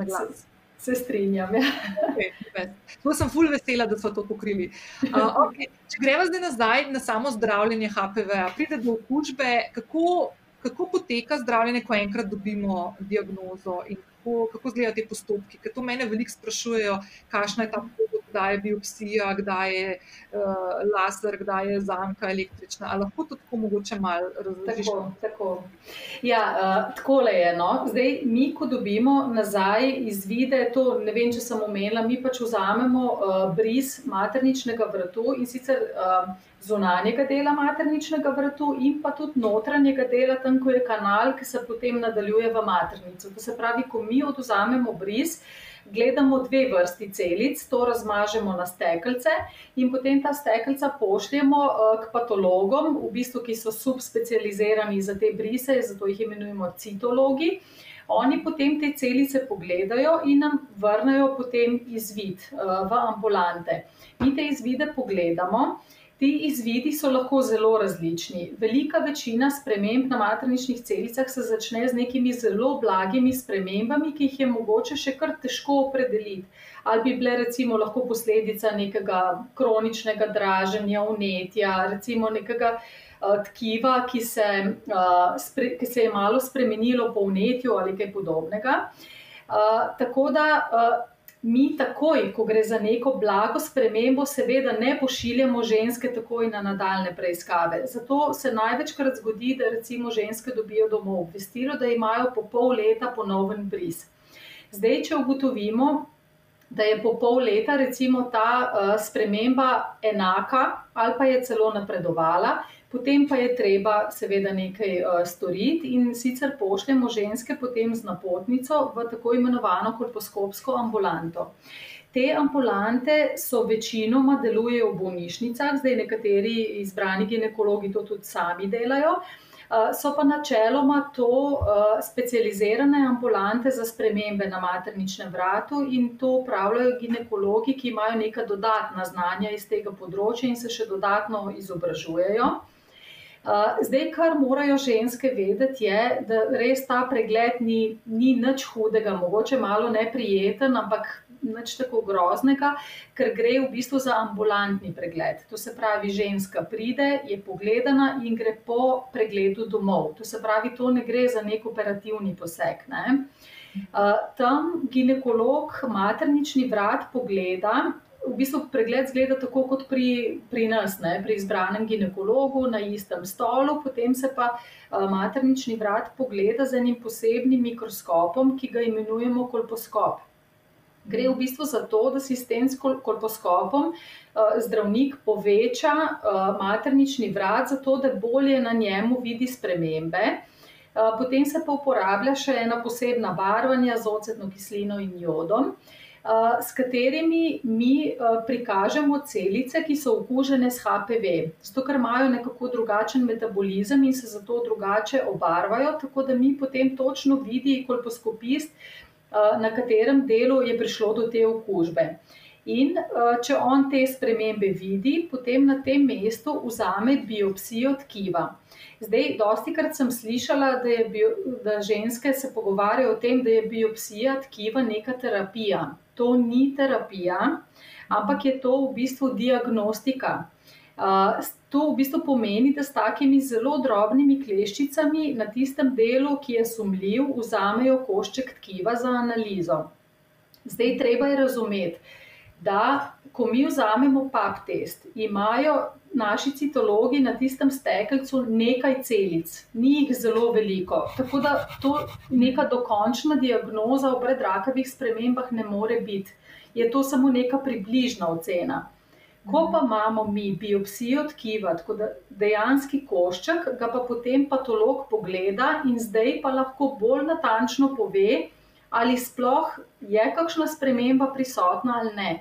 Se, se strinjam. Ja. Okay, to sem fulj vesela, da so to pokrili. Uh, okay. Če gremo zdaj nazaj na samo zdravljenje HPV, pride do okužbe, kako kako poteka zdravljenje, ko enkrat dobimo diagnozo in kako, kako izgledajo te postopki. Ker to mene veliko sprašujejo, kakšna je ta pot, kdaj je biopsija, kdaj je uh, laser, kdaj je zamka električna. Ali lahko to tako mogoče malo razložiš? Tako, tako. Ja, uh, takole je. No. Zdaj, mi, ko dobimo nazaj izvide, to ne vem, če sem omenila, mi pač vzamemo uh, bris materničnega vrtu in sicer. Uh, zunanjega dela materničnega vrtu in pa tudi notranjega dela, tam, ko je kanal, ki se potem nadaljuje v maternico. To se pravi, ko mi oduzamemo bris, gledamo dve vrsti celic, to razmažemo na stekelce in potem ta stekelca pošljemo eh, k patologom, v bistvu, ki so subspecializirani za te brise, zato jih imenujemo citologi. Oni potem te celice pogledajo in nam vrnejo potem izvid uh, v ambulante. Mi te izvide pogledamo, Ti izvidi so lahko zelo različni. Velika večina sprememb na materničnih celicah se začne z nekimi zelo blagimi spremembami, ki jih je mogoče še kar težko opredeliti. Ali bi bile recimo lahko posledica nekega kroničnega draženja, unetja, recimo nekega uh, tkiva, ki se, uh, spre, ki se je malo spremenilo po unetju ali kaj podobnega. Uh, tako da. Uh, mi takoj, ko gre za neko blago spremembo, seveda ne pošiljamo ženske takoj na nadaljne preiskave. Zato se največkrat zgodi, da recimo ženske dobijo domov obvestilo, da imajo po pol leta ponoven bris. Zdaj, če ugotovimo, da je po pol leta recimo ta uh, sprememba enaka ali pa je celo napredovala, Potem pa je treba seveda nekaj uh, storiti in sicer pošljemo ženske potem z napotnico v tako imenovano kolposkopsko ambulanto. Te ambulante so večinoma delujejo v bolnišnicah, zdaj nekateri izbrani ginekologi to tudi sami delajo, uh, so pa načeloma to uh, specializirane ambulante za spremembe na materničnem vratu in to upravljajo ginekologi, ki imajo neka dodatna znanja iz tega področja in se še dodatno izobražujejo. Zdaj, kar morajo ženske vedeti, je, da res ta pregled ni, ni nič hudega, mogoče malo neprijeten, ampak nič tako groznega, ker gre v bistvu za ambulantni pregled. To se pravi, ženska pride, je pogledana in gre po pregledu domov. To se pravi, to ne gre za nek operativni poseg. Ne? Uh, tam ginekolog maternični vrat pogleda v bistvu pregled zgleda tako kot pri, pri nas, ne, pri izbranem ginekologu na istem stolu, potem se pa uh, maternični vrat pogleda z enim posebnim mikroskopom, ki ga imenujemo kolposkop. Gre v bistvu za to, da si s tem kolposkopom uh, zdravnik poveča uh, maternični vrat, zato da bolje na njemu vidi spremembe. Potem se pa uporablja še ena posebna barvanja z ocetno kislino in jodom. Uh, s katerimi mi prikažemo celice, ki so okužene s HPV. Zato, ker imajo nekako drugačen metabolizem in se zato drugače obarvajo, tako da mi potem točno vidimo, kolposkopist, na katerem delu je prišlo do te okužbe. In če on te spremembe vidi, potem na tem mestu vzame biopsijo tkiva. Zdaj, dosti krat sem slišala, da, bio, da ženske se pogovarjajo o tem, da je biopsija tkiva neka terapija to ni terapija, ampak je to v bistvu diagnostika. To v bistvu pomeni, da s takimi zelo drobnimi kleščicami na tistem delu, ki je sumljiv, vzamejo košček tkiva za analizo. Zdaj, treba je razumeti, da ko mi vzamemo pap test, imajo naši citologi na tistem stekelcu nekaj celic, ni jih zelo veliko. Tako da to neka dokončna diagnoza o predrakavih spremembah ne more biti. Je to samo neka približna ocena. Ko pa imamo mi biopsijo tkiva, tako da dejanski košček, ga pa potem patolog pogleda in zdaj pa lahko bolj natančno pove, ali sploh je kakšna sprememba prisotna ali ne.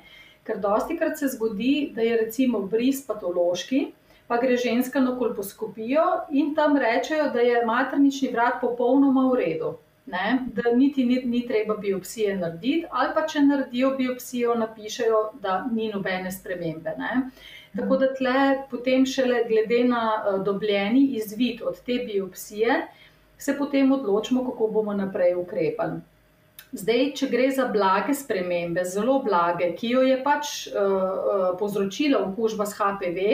Ker dosti krat se zgodi, da je recimo bris patološki, pa gre ženska na kolposkopijo in tam rečejo, da je maternični vrat popolnoma v redu. Ne, da niti ni, ni treba biopsije narediti, ali pa če naredijo biopsijo, napišejo, da ni nobene spremembe. Ne. Tako da tle potem šele glede na uh, dobljeni izvid od te biopsije, se potem odločimo, kako bomo naprej ukrepali. Zdaj, če gre za blage spremembe, zelo blage, ki jo je pač uh, povzročila okužba s HPV,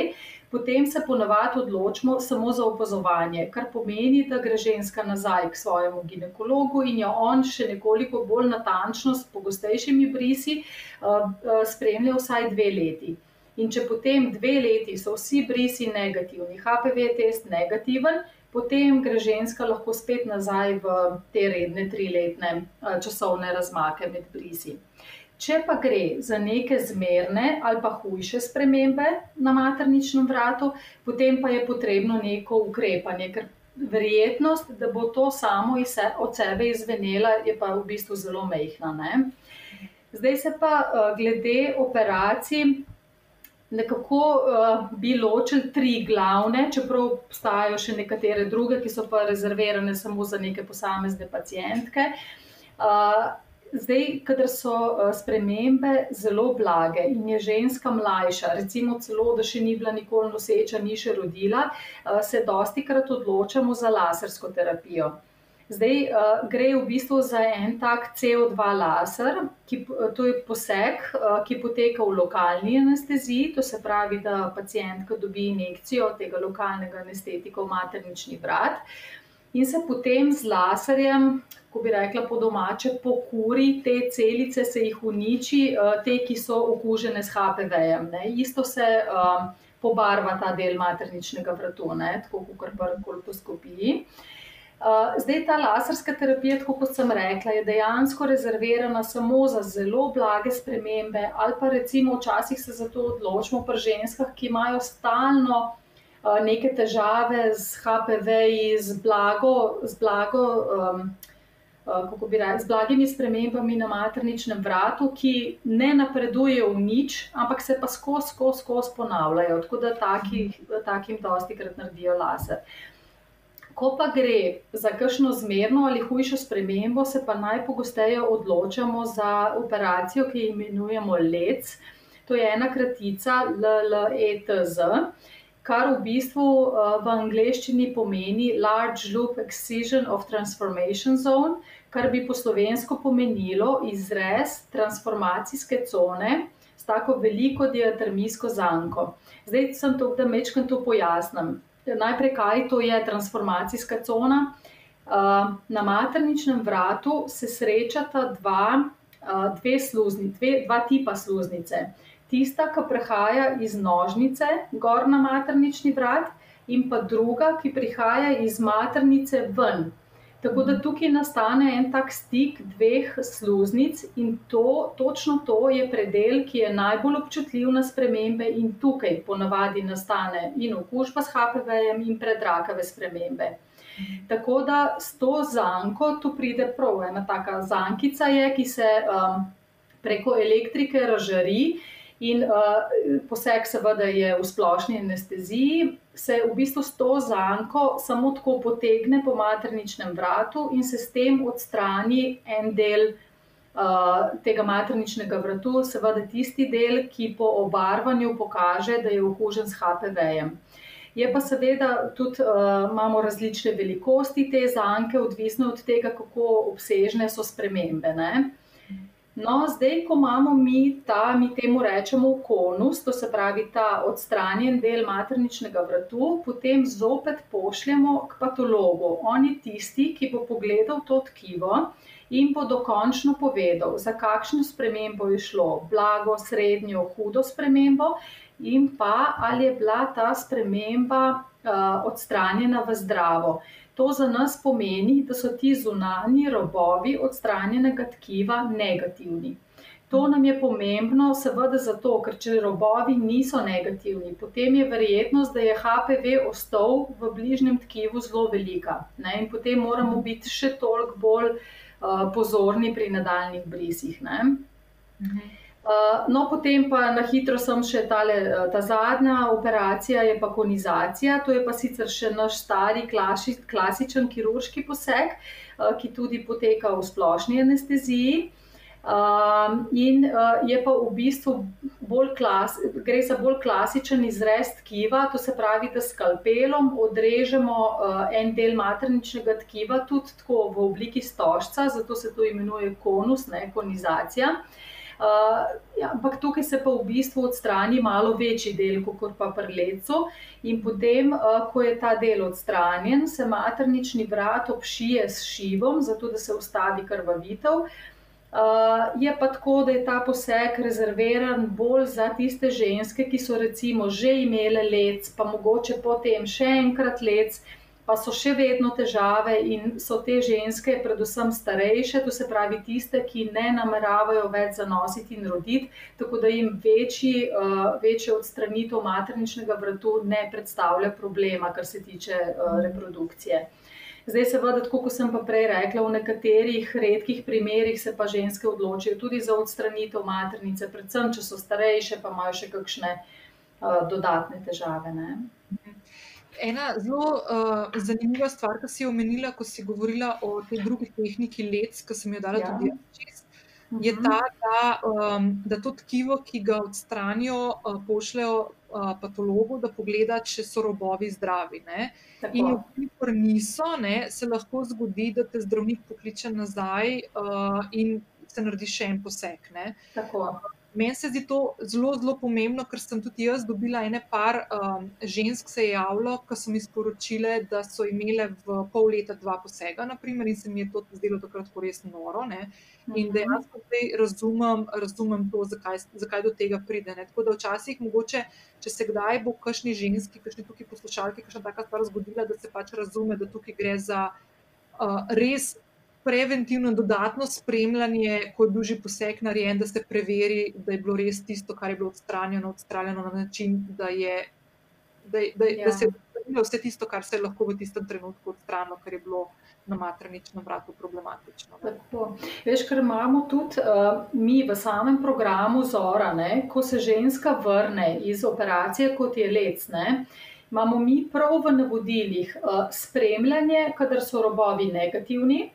potem se ponavadi odločimo samo za opazovanje, kar pomeni, da gre ženska nazaj k svojemu ginekologu in jo on še nekoliko bolj natančno, s pogostejšimi brisi, uh, uh, spremlja vsaj dve leti. In če potem dve leti so vsi brisi negativni, HPV test negativen, potem gre ženska lahko spet nazaj v te redne triletne eh, časovne razmake med brisi. Če pa gre za neke zmerne ali pa hujše spremembe na materničnem vratu, potem pa je potrebno neko ukrepanje, ker verjetnost, da bo to samo od sebe izvenela, je pa v bistvu zelo mehna. Ne? Zdaj se pa eh, glede operacij nekako uh, bi ločili tri glavne, čeprav obstajajo še nekatere druge, ki so pa rezervirane samo za neke posamezne pacijentke. Uh, zdaj, kadar so uh, spremembe zelo blage in je ženska mlajša, recimo celo, da še ni bila nikoli noseča, ni še rodila, uh, se dosti krat odločamo za lasersko terapijo. Zdaj uh, gre v bistvu za en tak CO2 laser, ki, to je poseg, uh, ki poteka v lokalni anesteziji, to se pravi, da pacijentka dobi injekcijo tega lokalnega anestetika v maternični vrat in se potem z laserjem, ko bi rekla po domače, pokuri te celice, se jih uniči, uh, te, ki so okužene s HPV-jem. Isto se uh, pobarva ta del materničnega vratu, ne? tako kot pri kolposkopiji. Uh, zdaj ta laserska terapija, kot sem rekla, je dejansko rezervirana samo za zelo blage spremembe, ali pa recimo včasih se za to odločimo pri ženskah, ki imajo stalno uh, neke težave z HPV, z blago, z blago. Um, Kako bi rekli, z blagimi spremembami na materničnem vratu, ki ne napredujejo v nič, ampak se pa skozi, skozi, skozi ponavljajo. Tako da takih, takim dosti krat naredijo laser. Ko pa gre za kakšno zmerno ali hujšo spremembo, se pa najpogosteje odločamo za operacijo, ki jo imenujemo LEC. To je ena kratica LLETZ, kar v bistvu eh, v angleščini pomeni Large Loop Excision of Transformation Zone, kar bi po slovensko pomenilo izrez transformacijske cone s tako veliko diatermijsko zanko. Zdaj sem to, da mečkam to pojasnim najprej, kaj to je transformacijska cona. Uh, na materničnem vratu se srečata dva, uh, dve sluzni, dve, dva tipa sluznice. Tista, ki prihaja iz nožnice, gor na maternični vrat, in pa druga, ki prihaja iz maternice ven, Tako da tukaj nastane en tak stik dveh sluznic in to, točno to je predel, ki je najbolj občutljiv na spremembe in tukaj ponavadi nastane in okužba s HPV-jem in predrakave spremembe. Tako da s to zanko tu pride prav ena taka zankica je, ki se um, preko elektrike razžari in uh, poseg seveda je v splošni anesteziji, se v bistvu s to zanko samo tako potegne po materničnem vratu in se s tem odstrani en del uh, tega materničnega vratu, seveda tisti del, ki po obarvanju pokaže, da je okužen s HPV-jem. Je pa seveda tudi uh, imamo različne velikosti te zanke, odvisno od tega, kako obsežne so spremembe. Ne? No, zdaj, ko imamo mi ta, mi temu rečemo konus, to se pravi ta odstranjen del materničnega vratu, potem zopet pošljemo k patologu. On je tisti, ki bo pogledal to tkivo in bo dokončno povedal, za kakšno spremembo je šlo, blago, srednjo, hudo spremembo in pa ali je bila ta sprememba uh, odstranjena v zdravo. To za nas pomeni, da so ti zunanji robovi odstranjenega tkiva negativni. To nam je pomembno, seveda, zato, ker če robovi niso negativni, potem je verjetnost, da je HPV ostal v bližnjem tkivu zelo velika. Ne? In potem moramo biti še toliko bolj uh, pozorni pri nadaljnih brisih. Mhm. Uh, no, potem pa na hitro sem še tale, ta zadnja operacija, je pa konizacija. To je pa sicer še naš stari klasi, klasičen kirurški poseg, uh, ki tudi poteka v splošni anesteziji. Uh, in uh, je pa v bistvu bolj klas, gre za bolj klasičen izrez tkiva, to se pravi, da s skalpelom odrežemo uh, en del materničnega tkiva, tudi tako v obliki stožca, zato se to imenuje konus, ne konizacija. Uh, ja, ampak tukaj se pa v bistvu odstrani malo večji del, kot pa pri lecu. In potem, uh, ko je ta del odstranjen, se maternični vrat obšije s šivom, zato da se ustavi krvavitev. Uh, je pa tako, da je ta poseg rezerviran bolj za tiste ženske, ki so recimo že imele lec, pa mogoče potem še enkrat lec pa so še vedno težave in so te ženske, predvsem starejše, to se pravi tiste, ki ne nameravajo več zanositi in roditi, tako da jim večji, uh, večja odstranitev materničnega vratu ne predstavlja problema, kar se tiče uh, reprodukcije. Zdaj, seveda, tako kot sem pa prej rekla, v nekaterih redkih primerjih se pa ženske odločijo tudi za odstranitev maternice, predvsem, če so starejše, pa imajo še kakšne uh, dodatne težave. Ne? Ena zelo uh, zanimiva stvar, ki si jo omenila, ko si govorila o tej drugi tehniki let, ki sem jo dala ja. tudi čez, je mhm. ta, da, um, da to tkivo, ki ga odstranijo, uh, pošljajo uh, patologu, da pogleda, če so robovi zdravi. Ne? In, če niso, ne, se lahko zgodi, da te zdravnik pokliče nazaj uh, in se naredi še en poseg. Tako. Meni se zdi to zelo, zelo pomembno, ker sem tudi jaz dobila ene par um, žensk, se je javilo, ki so mi sporočile, da so imele v pol leta dva posega, naprimer, in se mi je to zdelo takrat res noro. Ne? In mhm. dejansko zdaj razumem, razumem to, zakaj, zakaj do tega pride. Ne? Tako da včasih, mogoče, če se kdaj bo kakšni ženski, kakšni tukaj poslušalki, kakšna taka stvar zgodila, da se pač razume, da tukaj gre za uh, res preventivno dodatno spremljanje, ko je bil že poseg narejen, da se preveri, da je bilo res tisto, kar je bilo odstranjeno, odstranjeno na način, da, je, da, da, ja. da se je odstranilo vse tisto, kar se je lahko v tistem trenutku odstranilo, kar je bilo. Na materničnem vratu problematično. Veš, ker imamo tudi uh, mi v samem programu Zora, ne, ko se ženska vrne iz operacije, kot je lec, ne, imamo mi prav v navodilih uh, spremljanje, kadar so robovi negativni,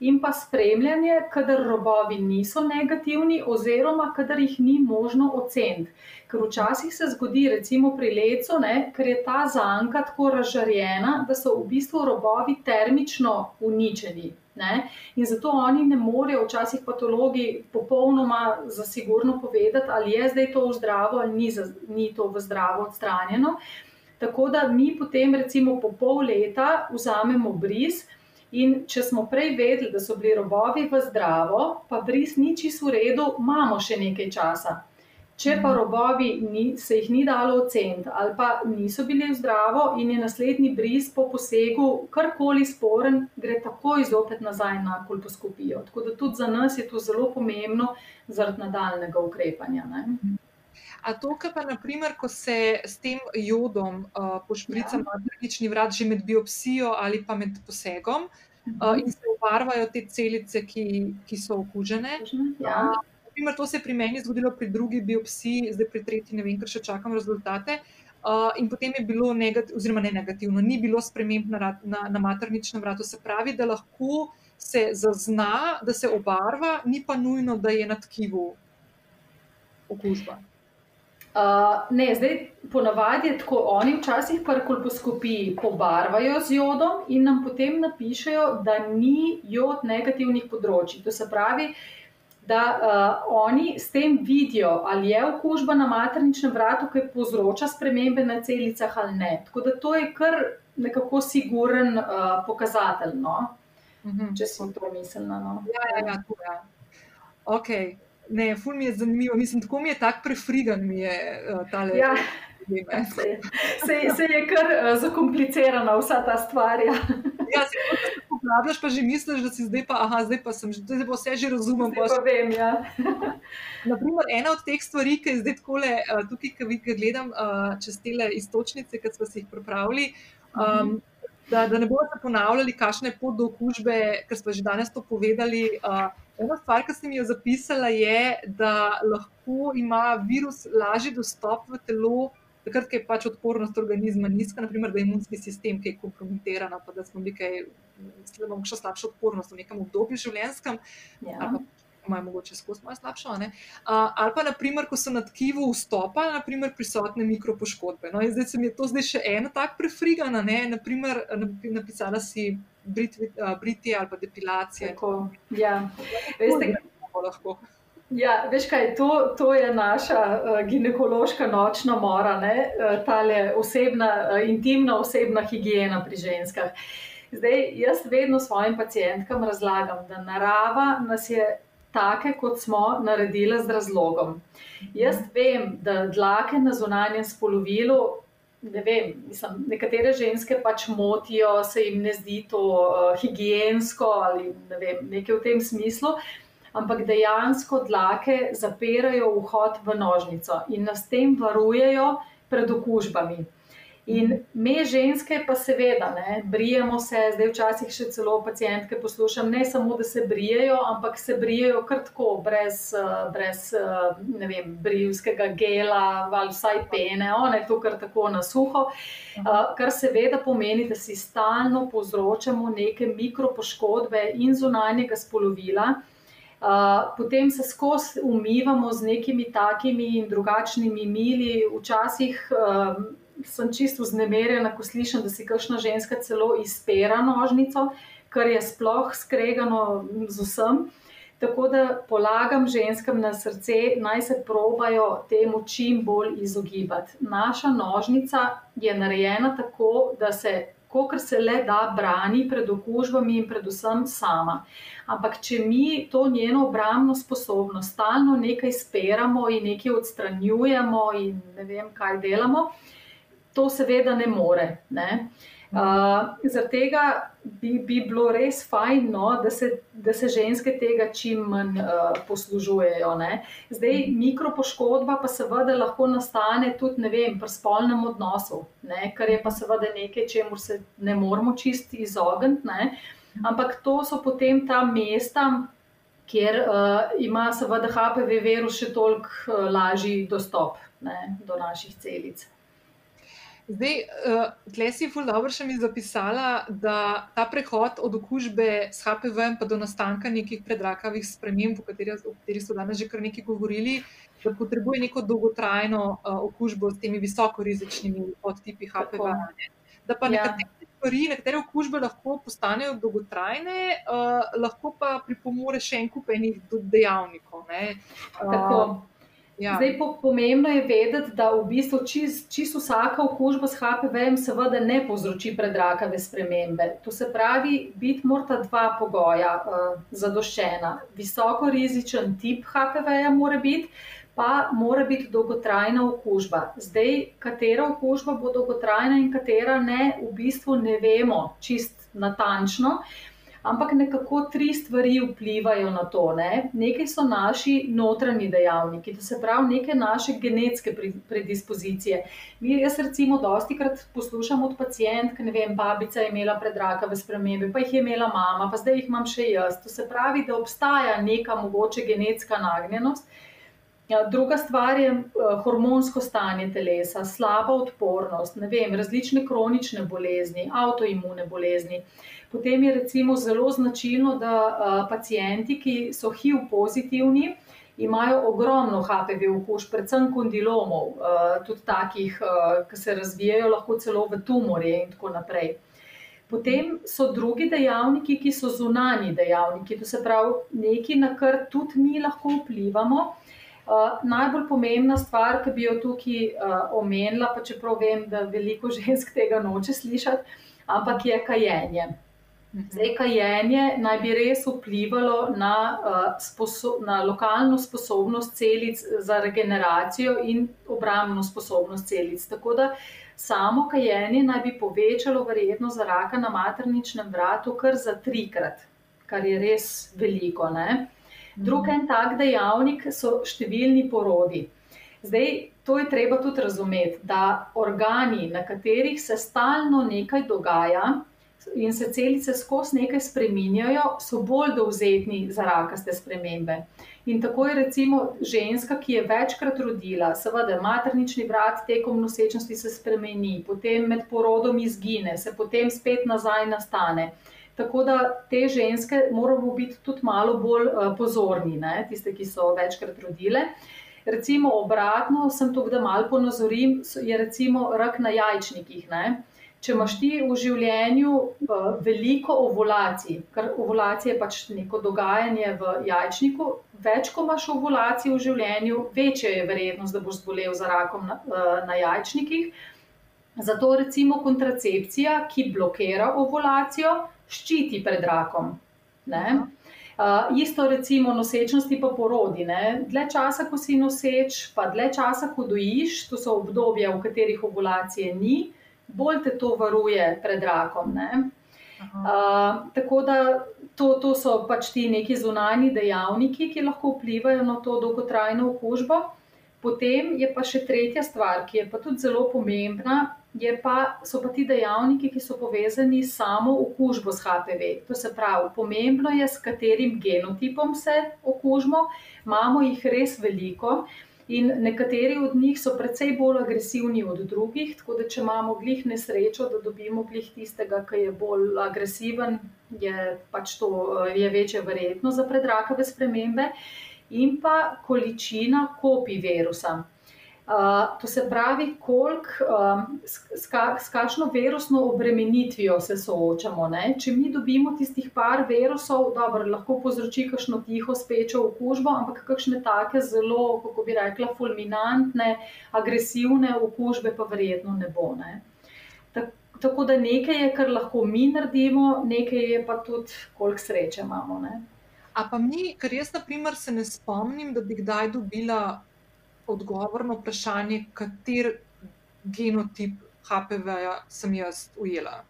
in pa spremljanje, kadar robovi niso negativni, oziroma kadar jih ni možno oceniti. Ker včasih se zgodi, recimo pri lecu, ne, ker je ta zanka tako razžarjena, da so v bistvu robovi termično uničeni. Ne? In zato oni ne morejo, včasih patologi, popolnoma zasigurno povedati, ali je zdaj to v zdravo ali ni, za, ni to v zdravo odstranjeno. Tako da mi potem, recimo, po pol leta vzamemo bris, In če smo prej vedeli, da so bili robovi v zdravo, pa bris ni čisto v redu, imamo še nekaj časa. Če pa robovi ni, se jih ni dalo oceniti ali pa niso bili v zdravo in je naslednji bris po posegu karkoli sporen, gre takoj zopet nazaj na kolposkopijo. Tako da tudi za nas je to zelo pomembno zaradi nadaljnega ukrepanja. Ne? A to, kar pa, naprimer, ko se s tem jodom uh, pošprica ja. maternični vrat že med biopsijo ali pa med posegom uh, in se obarvajo te celice, ki, ki so okužene. Ja. Uh, naprimer, to se je pri meni zgodilo pri drugi biopsiji, zdaj pri tretji, ne vem, ker še čakam rezultate. Uh, in potem je bilo negativno, oziroma ne negativno, ni bilo sprememb na, na, na materničnem vratu. Se pravi, da lahko se zazna, da se obarva, ni pa nujno, da je na tkivu okužba. Uh, ne, zdaj, ponavadi je tako, oni včasih pri kolposkopiji pobarvajo z jodom in nam potem napišejo, da ni jod negativnih področji. To se pravi, da uh, oni s tem vidijo, ali je okužba na materničnem vratu, ki povzroča spremembe na celicah ali ne. Tako da to je kar nekako siguren uh, pokazatelj, no? mhm. -huh. če smo to mislili. No? Ja, ja, ja. Ja. Okay. Ne, ful mi je zanimivo, mislim, tako mi je tako prefrigan, mi je uh, ta le. Ja. Se, se, se je kar uh, zakomplicirana vsa ta stvar. Ja, ja se poglabljaš, pa že misliš, da si zdaj pa, aha, zdaj pa sem, zdaj pa vse že razumem. Zdaj pa vem, ja. Naprimer, ena od teh stvari, ki je zdaj takole, uh, tukaj, ki gledam uh, čez te istočnice, ki smo si jih pripravili, um, da, da ne bomo ponavljali, kakšne pot do okužbe, ker smo že danes to povedali. Uh, ena stvar, ki sem jo zapisala, je, da lahko ima virus lažji dostop v telo. Takrat, ko je pač odpornost organizma nizka, naprimer, da je imunski sistem kaj kompromitiran, pa da smo nekaj, da imamo še slabšo odpornost v nekem obdobju življenjskem, ja. Imajo mogoče skozi malo slabšo. Uh, ali pa, naprimer, ko so na tkivu vstopa, naprimer, prisotne mikropoškodbe. No, zdaj se mi je to zdaj še ena tak prefrigana, ne, naprimer, napisala si britvi, uh, britje ali pa depilacija. Tako, ja, veste, kako lahko. Ja, veš kaj, to, to je naša uh, ginekološka nočna mora, uh, ta osebna, uh, intimna osebna higiena pri ženskah. Zdaj, jaz vedno svojim pacijentkam razlagam, da narava nas je take, kot smo naredili z razlogom. Jaz vem, da dlake na zunanjem spolovilu, ne vem, mislim, nekatere ženske pač motijo, se jim ne zdi to uh, higijensko ali ne vem, nekaj v tem smislu. Ampak dejansko dlake zapirajo vhod v nožnico in nas tem varujejo pred okužbami. In me, ženske, pa seveda, ne, brijemo se, zdaj včasih še celo pacijentke poslušam, ne samo, da se brijejo, ampak se brijejo kar tako, brez, eh, brez eh, ne vem, brijskega gela ali vsaj pene, one to kar tako na suho, eh, kar seveda pomeni, da si stalno povzročamo neke mikropoškodbe in zunanjega spolovila. Uh, potem se skozi umivamo z nekimi takimi in drugačnimi mili, včasih um, sem čisto vznemirjena, ko slišim, da si kakšna ženska celo izpera nožnico, kar je sploh skregano z vsem. Tako da polagam ženskam na srce, naj se probajo temu čim bolj izogibati. Naša nožnica je narejena tako, da se, kar se le da, brani pred okužbami in predvsem sama. Ampak, če mi to njeno obrambno sposobnost stalno nekaj speramo in nekaj odstranjujemo in ne vem, kaj delamo, to seveda ne more. Ne? Uh, Zaradi tega bi, bi bilo res fajn, no, da, se, da se ženske tega čim manj uh, poslužujejo. Ne? Zdaj, mikropoškodba pa seveda lahko nastane tudi vem, pri spolnem odnosu, ne? kar je pa seveda nekaj, čemu se ne moramo čisti izogniti. Ampak to so potem ta mesta, kjer uh, ima seveda HPV virus še toliko uh, lažji dostop ne, do naših celic. Zdaj, uh, tle si ful dobro še mi zapisala, da ta prehod od okužbe s HPV pa do nastanka nekih predrakavih sprememb, o katerih, o katerih so danes že kar nekaj govorili, da potrebuje neko dolgotrajno uh, okužbo s temi visokorizičnimi podtipi HPV. Da pa ja. nekatere stvari, nekatere okužbe lahko postanejo dolgotrajne, uh, lahko pa pripomore še en kup enih dejavnikov. Uh, Ja. Zdaj, po, pomembno je vedeti, da v bistvu čisto čist vsaka okužba s HPV-jem seveda ne povzroči predrakave spremembe. To se pravi, biti morata dva pogoja uh, zadoščena. Visoko rizičen tip HPV-ja mora biti, pa mora biti dolgotrajna okužba. Zdaj, katera okužba bo dolgotrajna in katera ne, v bistvu ne vemo čist natančno. Uh, ampak nekako tri stvari vplivajo na to. Ne? Nekaj so naši notranji dejavniki, to se pravi, neke naše genetske predispozicije. Mi, jaz, recimo, dosti krat poslušam od pacijentk, ne vem, babica je imela predrakave spremembe, pa jih je imela mama, pa zdaj jih imam še jaz. To se pravi, da obstaja neka mogoče genetska nagnjenost. Ja, druga stvar je uh, hormonsko stanje telesa, slaba odpornost, vem, različne kronične bolezni, avtoimune bolezni. Uh, Potem je recimo zelo značilno, da pacijenti, ki so HIV pozitivni, imajo ogromno HPV okužb, predvsem kondilomov, tudi takih, ki se razvijajo lahko celo v tumorje in tako naprej. Potem so drugi dejavniki, ki so zunani dejavniki, to se pravi nekaj, na kar tudi mi lahko vplivamo. Uh, najbolj pomembna stvar, ki bi jo tukaj uh, omenila, pa čeprav vem, da veliko žensk tega noče slišati, ampak je kajenje. Zdaj, kajenje naj bi res vplivalo na, uh, sposo na lokalno sposobnost celic za regeneracijo in obrambno sposobnost celic. Tako da samo kajenje naj bi povečalo verjetnost za raka na materničnem vratu kar za trikrat, kar je res veliko. Ne? Drugi en tak dejavnik so številni porodi. Zdaj, to je treba tudi razumeti, da organi, na katerih se stalno nekaj dogaja, in se celice skozi nekaj spreminjajo, so bolj dovzetni za rakaste spremembe. In tako je recimo ženska, ki je večkrat rodila, seveda maternični vrat tekom nosečnosti se spremeni, potem med porodom izgine, se potem spet nazaj nastane. Tako da te ženske moramo biti tudi malo bolj uh, pozorni, ne? tiste, ki so večkrat rodile. Recimo obratno, sem to, da malo ponazorim, je recimo rak na jajčnikih. Ne? Če imaš ti v življenju uh, veliko ovulacij, ker ovulacija je pač neko dogajanje v jajčniku, več ko imaš ovulacij v življenju, večja je verjetnost, da boš zbolel za rakom na, uh, na jajčnikih. Zato recimo kontracepcija, ki blokira ovulacijo, ščiti pred rakom. Uh, isto recimo nosečnosti pa porodi. Ne? Dle časa, ko si noseč, pa dle časa, ko dojiš, to so obdobja, v katerih ovulacije ni, bolj te to varuje pred rakom. Uh, tako da to, to so pač ti neki zunani dejavniki, ki lahko vplivajo na to dolgotrajno okužbo. Potem je pa še tretja stvar, ki je pa tudi zelo pomembna, pa, so pa ti dejavniki, ki so povezani s samo okužbo s HPV. To se pravi, pomembno je, s katerim genotipom se okužimo. Imamo jih res veliko. In nekateri od njih so precej bolj agresivni od drugih, tako da če imamo glih nesrečo, da dobimo glih tistega, ki je bolj agresiven, je pač to je večja verjetnost za predrakave spremembe, in pa količina kopij virusa. Uh, to se pravi, kolik, um, s, ka, s kakšno virusno obremenitvijo se soočamo. Ne? Če mi dobimo tistih par virusov, dobro, lahko povzroči kakšno tiho spečo okužbo, ampak kakšne take zelo, kako bi rekla, fulminantne, agresivne okužbe pa verjetno ne bo. Ne? Tako da nekaj je, kar lahko mi naredimo, nekaj je pa tudi, koliko sreče imamo. Ne? A pa mi, ker jaz, na primer, se ne spomnim, da bi kdaj dobila odgovor na vprašanje, kater genotip HPV-ja sem jaz ujela.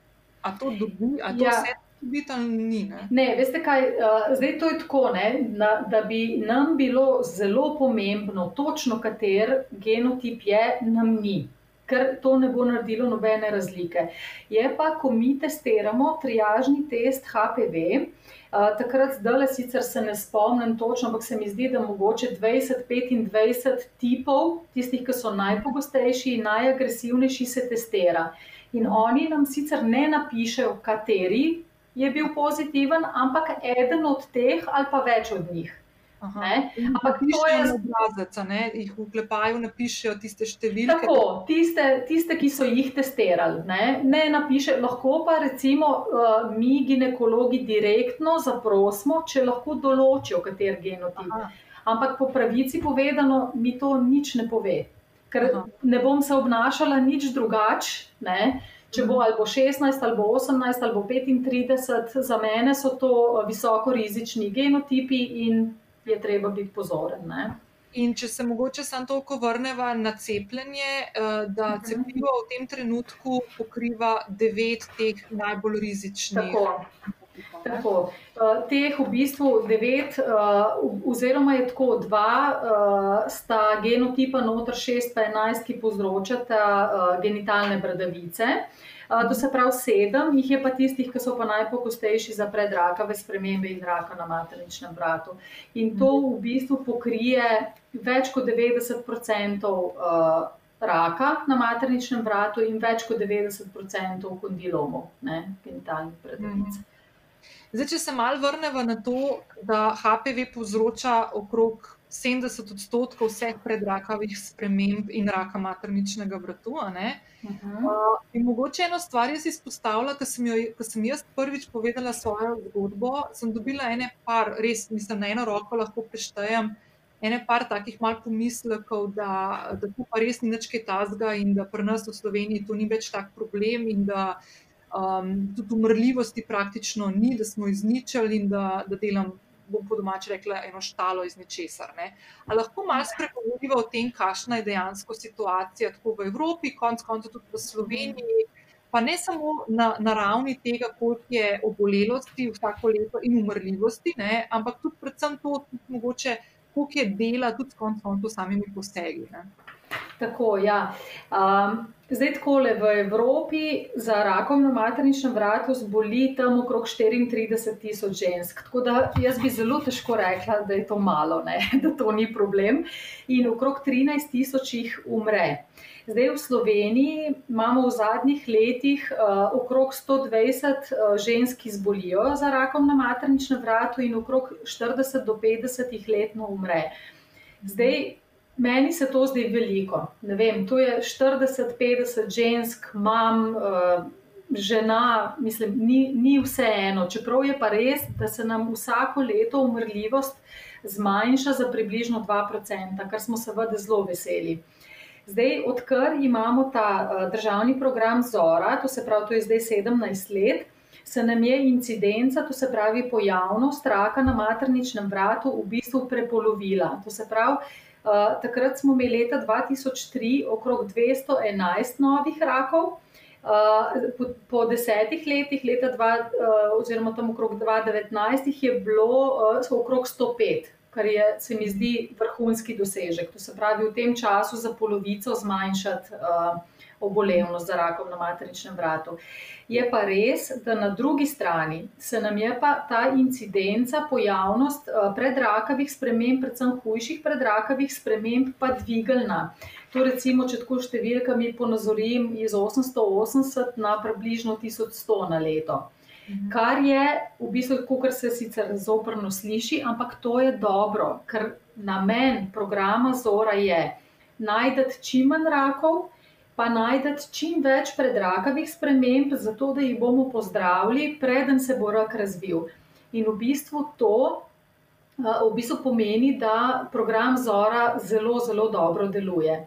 A to dobi, a to ja. vse dobi ali ni? Ne? ne, veste kaj, uh, zdaj to je tako, ne, na, da bi nam bilo zelo pomembno, točno kater genotip je, nam ni. Ker to ne bo naredilo nobene razlike. Je pa, ko mi testiramo triažni test HPV, takrat, zdaj sicer se ne spomnim točno, ampak se mi zdi, da mogoče 20-25 tipov, tistih, ki so najpogostejši in najagresivnejši, se testira. In oni nam sicer ne napišejo, kateri je bil pozitiven, ampak eden od teh ali pa več od njih. Ampak to je obrazec, ne jih uklepajo, napišejo tiste številke. Tako, tiste, tiste, ki so jih testirali. Ne, ne napiše, lahko pa recimo uh, mi, ginekologi, direktno zaprosimo, če lahko določijo, kater genotip. Aha. Ampak po pravici povedano, mi to nič ne pove. Ker Aha. ne bom se obnašala nič drugače. Če bo ali 16, ali 18, ali 35, za mene so to visoko rizični genotipi in je treba biti pozoren. Ne? In če se mogoče samo toliko vrnemo na cepljenje, eh, da mhm. cepivo v tem trenutku pokriva devet teh najbolj rizičnih. Tako. Tako. Uh, teh v bistvu devet, uh, oziroma je tako dva, sta genotipa noter šest, pa enajst, ki povzročata genitalne bradavice. Uh, To se pravi, sedem jih je pa tistih, ki so pa najpogostejši za predrakave spremembe in raka na materničnem vratu. In to v bistvu pokrije več kot 90% raka na materničnem vratu in več kot 90% kondilomov, ne, genitalnih predavic. Zdaj, če se malo vrnemo na to, da HPV povzroča okrog 70 odstotkov vseh predrakavih sprememb in raka materničnega vratu. Uh -huh. uh, in mogoče eno stvar jaz izpostavila, ko sem, sem jaz prvič povedala svojo zgodbo, sem dobila ene par, res mislim, na eno roko lahko preštejem. Ene par takih malih pomislekov, da, da tu pa res ni več kaj tazga, in da pri nas v Sloveniji to ni več tak problem, in da um, tudi umrljivosti praktično ni, da smo izničili in da, da delam bom po domači rekla, eno štalo iz nečesar. Ne. Lahko malo spregovorimo o tem, kakšna je dejansko situacija tako v Evropi, konc koncev tudi v Sloveniji. Pa ne samo na, na ravni tega, koliko je obolelosti vsako leto in umrljivosti, ne, ampak tudi predvsem to, tudi mogoče, koliko je dela tudi koncem s samimi posegi. Ne. Tako, ja. Um, zdaj, tako le v Evropi za rakom na materničnem vratu zboli tam okrog 34 tisoč žensk. Tako da jaz bi zelo težko rekla, da je to malo, ne? da to ni problem. In okrog 13 tisoč jih umre. Zdaj v Sloveniji imamo v zadnjih letih uh, okrog 120 uh, žensk, ki zbolijo za rakom na materničnem vratu, in okrog 40 do 50 jih letno umre. Zdaj, Meni se to zdi veliko. Vem, to je 40-50 žensk, mam, uh, žena, mislim, ni, ni vse eno. Čeprav je pa res, da se nam vsako leto umrljivost zmanjša za približno 2%, kar smo seveda zelo veseli. Zdaj, odkar imamo ta uh, državni program Zora, to se pravi, to je zdaj 17 let, se nam je incidenca, to se pravi pojavnost raka na materničnem vratu, v bistvu prepolovila. To se pravi, Uh, takrat smo imeli leta 2003 okrog 211 novih rakov, uh, po, po desetih letih, leta dva, uh, oziroma tam okrog 2019, jih je bilo uh, okrog 105, kar je, se mi zdi, vrhunski dosežek. To se pravi, v tem času za polovico zmanjšati. Uh, obolevnost za rakom na materničnem vratu. Je pa res, da na drugi strani se nam je pa ta incidenca, pojavnost eh, predrakavih sprememb, predvsem hujših predrakavih sprememb, pa dvigalna. To recimo, če tako številkami ponazorim, iz 880 na približno 1100 na leto. Mhm. Kar je v bistvu, kot se sicer zoprno sliši, ampak to je dobro, ker namen programa Zora je najti čim manj rakov, pa najdete čim več predrakavih sprememb, zato da jih bomo pozdravili, preden se bo rak razvil. In v bistvu to v bistvu pomeni, da program Zora zelo, zelo dobro deluje.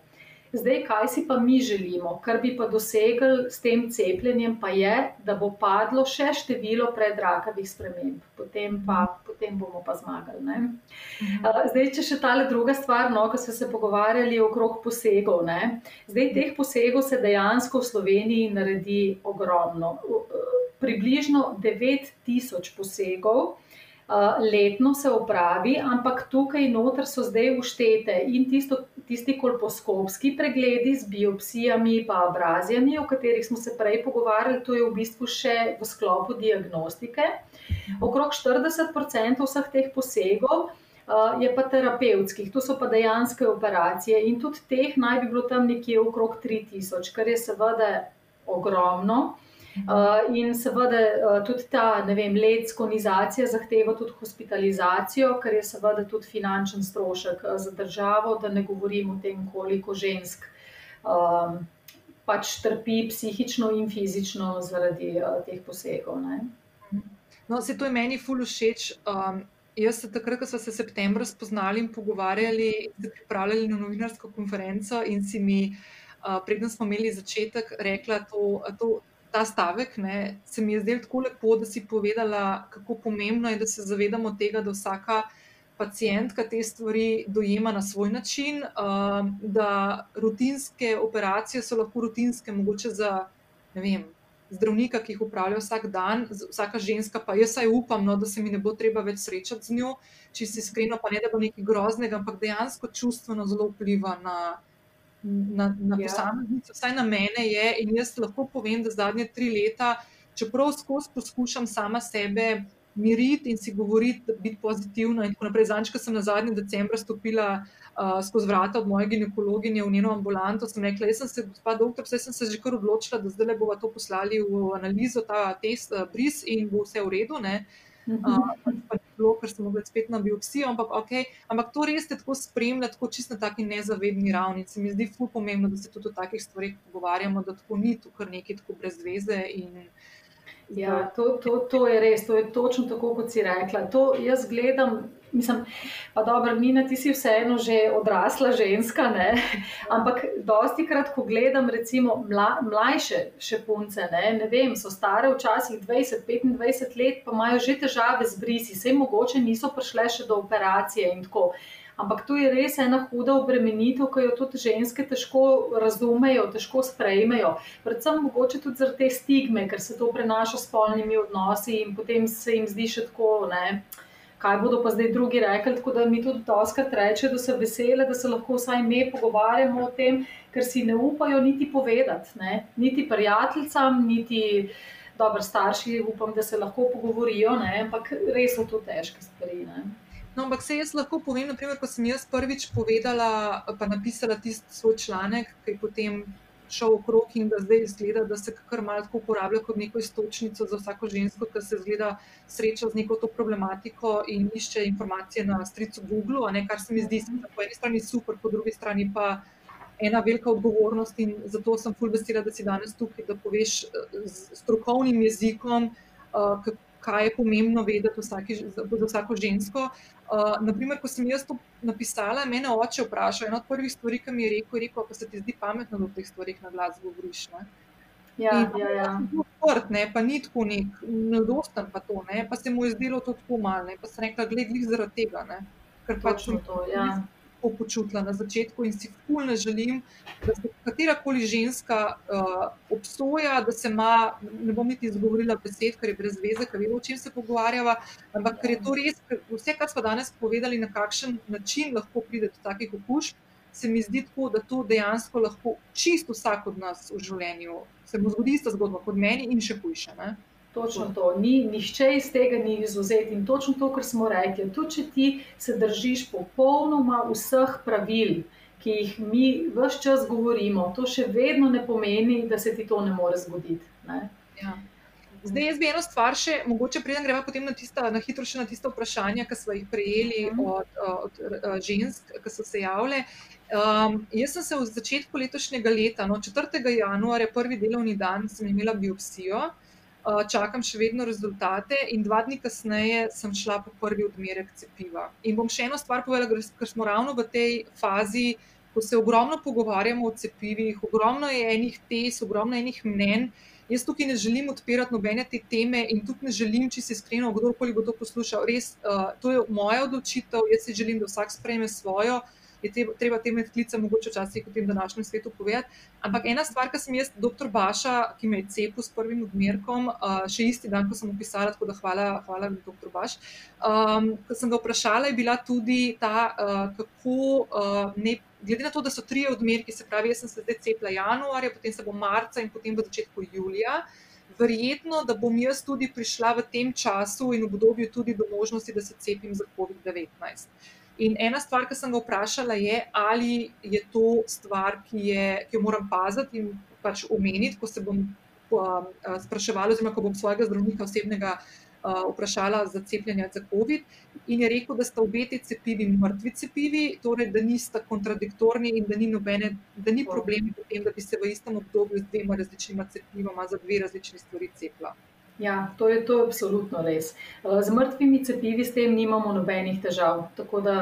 Zdaj, kaj si pa mi želimo, kar bi pa dosegli s tem cepljenjem, pa je, da bo padlo še število predrakavih sprememb, potem, pa, potem bomo pa zmagali. Ne? Mhm. Zdaj, če še ta druga stvar, no, ko smo se pogovarjali okrog posegov. Ne? Zdaj, teh posegov se dejansko v Sloveniji naredi ogromno. Približno 9000 posegov. Uh, letno se opravi, ampak tukaj noter so zdaj uštete in tisto, tisti kolposkopski pregledi z biopsijami, pa abrazijami, o katerih smo se prej pogovarjali, to je v bistvu še v sklopu diagnostike. Okrog 40% vseh teh posegov uh, je pa terapevtskih, to so pa dejanske operacije in tudi teh naj bi bilo tam nekje okrog 3000, kar je seveda ogromno. Uh, in seveda uh, tudi ta vem, let skonizacija zahteva tudi hospitalizacijo, kar je seveda tudi finančen strošek uh, za državo, da ne govorim o tem, koliko žensk um, pač trpi psihično in fizično zaradi uh, teh posegov. Ne. No, se to je meni ful všeč. Um, jaz se takrat, ko smo se septembra spoznali in pogovarjali, se pripravljali na novinarsko konferenco in si mi, uh, preden smo imeli začetek, rekla to. to ta stavek, ne, se mi je zdel tako lepo, da si povedala, kako pomembno je, da se zavedamo tega, da vsaka pacijentka te stvari dojema na svoj način, uh, da rutinske operacije so lahko rutinske, mogoče za vem, zdravnika, ki jih upravlja vsak dan, vsaka ženska, pa jaz saj upam, no, da se mi ne bo treba več srečati z njo, če si iskreno, pa ne da bo nekaj groznega, ampak dejansko čustveno zelo vpliva na na, na ja. posameznico, vsaj na mene je. In jaz lahko povem, da zadnje tri leta, čeprav skozi poskušam sama sebe miriti in si govoriti, biti pozitivna. In tako naprej. Zanč, ko sem na zadnji decembr stopila uh, skozi vrata od moje ginekologinje v njeno ambulanto, sem rekla, jaz sem se, gospod doktor, vse sem se že kar odločila, da zdaj le bomo to poslali v analizo, ta test, uh, bris in bo vse v redu. Ne? uh, bilo, ker sem mogla spet na biopsijo, ampak, okay, ampak to res te tako spremlja, tako čisto na taki nezavedni ravni. Se mi zdi ful pomembno, da se tudi o takih stvarih pogovarjamo, da tako ni tu kar nekaj tako brez veze. In, Ja, to, to, to je res, to je točno tako, kot si rekla. To jaz gledam, mislim, pa dobro, Nina, ti si vseeno že odrasla ženska, ne? ampak dosti krat, ko gledam recimo mla, mlajše še punce, ne? ne vem, so stare včasih 20-25 let, pa imajo že težave z brisi, vse mogoče niso prišle še do operacije in tako. Ampak to je res ena huda obremenitev, ki jo tudi ženske težko razumejo, težko sprejmejo. Predvsem mogoče tudi zaradi te stigme, ker se to prenaša s polnimi odnosi in potem se jim zdi še tako. Ne, kaj bodo pa zdaj drugi rekli. Tako da mi tudi doskrat reče, da so vesele, da se lahko vsaj mi pogovarjamo o tem, ker si ne upajo niti povedati, ne? niti prijateljicam, niti dobri starši, upam, da se lahko pogovorijo, ne? ampak res so to težke stvari. Ne? No, ampak se jaz lahko povem, naprimer, ko sem jaz prvič povedala, pa napisala tisti svoj članek, ki je potem šel okrog in da zdaj izgleda, da se kar malo tako uporablja kot neko istočnico za vsako žensko, ki se zgleda sreča z neko to problematiko in išče informacije na stricu Google, ne, kar se mi zdi po eni strani super, po drugi strani pa ena velika odgovornost in zato sem ful vesela, da si danes tukaj, da poveš z strokovnim jezikom, uh, kaj je pomembno vedeti vsaki, za vsako žensko. Uh, naprimer, ko sem jaz to napisala, me je oče vprašal. Ena od prvih stvari, ki mi je rekel, je rekel, pa se ti zdi pametno, da o teh stvarih na glas govoriš. Ne? Ja, in, ja, ja. Sport, ne, pa ni tako nek, nedosten pa to, ne, pa se mu je zdelo to tako malo, pa se rekla, gledaj, zaradi tega, ne, ker pač to, ja tako počutila na začetku in si fulno želim, da se katerakoli ženska uh, obsoja, da se ima, ne bom niti izgovorila besed, ker je brez veze, ker vemo, o čem se pogovarjava, ampak ker je to res, vse, kar smo danes povedali, na kakšen način lahko pride do takih okužb, se mi zdi tako, da to dejansko lahko čisto vsak od nas v življenju se mu zgodi ista zgodba kot meni in še hujše. Ne? Točno to, ni, nišče iz tega ni izuzet in točno to, kar smo rekli. Tudi če ti se držiš popolnoma vseh pravil, ki jih mi vse čas govorimo, to še vedno ne pomeni, da se ti to ne more zgoditi. Ne? Ja. Zdaj, jaz bi eno stvar še, mogoče preden gremo potem na, tista, na hitro še na tiste vprašanja, ki smo jih prejeli mhm. od, od, od žensk, ki so se javile. Um, jaz sem se v začetku letošnjega leta, no, 4. januarja, prvi delovni dan, sem imela biopsijo. Eh, čakam še vedno rezultate, in dva dni kasneje sem šla po prvi odmerek cepiva. In bom še eno stvar povedala, ker smo ravno v tej fazi, ko se ogromno pogovarjamo o cepivih, ogromno je enih tes, ogromno je enih mnen. Jaz tukaj ne želim odpirati nobene te teme in tudi ne želim, če se iskreno, kdorkoli bo to poslušal. Res, uh, to je moja odločitev, jaz si želim, da vsak sprejme svojo je treba te medklice mogoče včasih v tem današnjem svetu povedati. Ampak ena stvar, ki sem jaz, doktor Baša, ki me je cepil s prvim odmerkom, uh, še isti dan, ko sem opisala, tako da hvala, hvala doktor Baš. Um, ko sem ga vprašala, je bila tudi ta, uh, kako uh, ne. Glede na to, da so tri odmerki, se pravi, jaz sem se zdaj cepila januarja, potem se bo marca in potem v začetku julija. Verjetno, da bom jaz tudi prišla v tem času in obdobju tudi do možnosti, da se cepim za COVID-19. In ena stvar, ki sem ga vprašala, je, ali je to stvar, ki, je, ki jo moram paziti in pač omeniti, ko se bom uh, spraševala, oziroma ko bom svojega zdravnika osebnega uh, vprašala za cepljenje za COVID. In je rekel, da sta obeti cepivi mrtvi cepivi, torej da nista kontradiktorni in da ni, nobene, da ni problemi v tem, da bi se v istem obdobju z dvema različnima cepivama za dve različni stvari cepila. Ja, to je, to je absolutno res. Eh, z mrtvimi cepivi s tem nimamo nobenih težav, tako da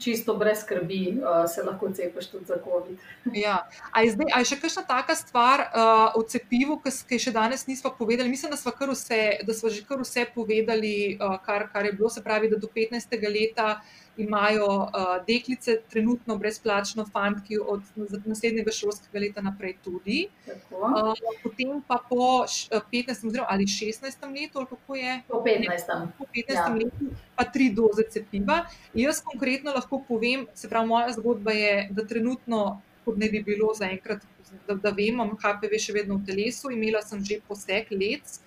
čisto brez skrbi eh, se lahko cepiš tudi za COVID. Ja. A je, zdaj, a je še kakšna taka stvar uh, o cepivu, ki še danes nismo povedali? Mislim, da smo, vse, da smo že kar vse povedali, uh, kar, kar je bilo, se pravi, da do 15. leta imajo uh, deklice trenutno brezplačno, fantki od naslednjega šolskega leta naprej tudi. Uh, potem pa po 15. Oziroma, ali 16. letu, ali kako je? Po 15. Po 15. Ja. letu pa tri doze cepiva. Jaz konkretno lahko povem, se pravi, moja zgodba je, da trenutno, kot ne bi bilo zaenkrat, da, da vem, imam HPV še vedno v telesu, imela sem že poseg let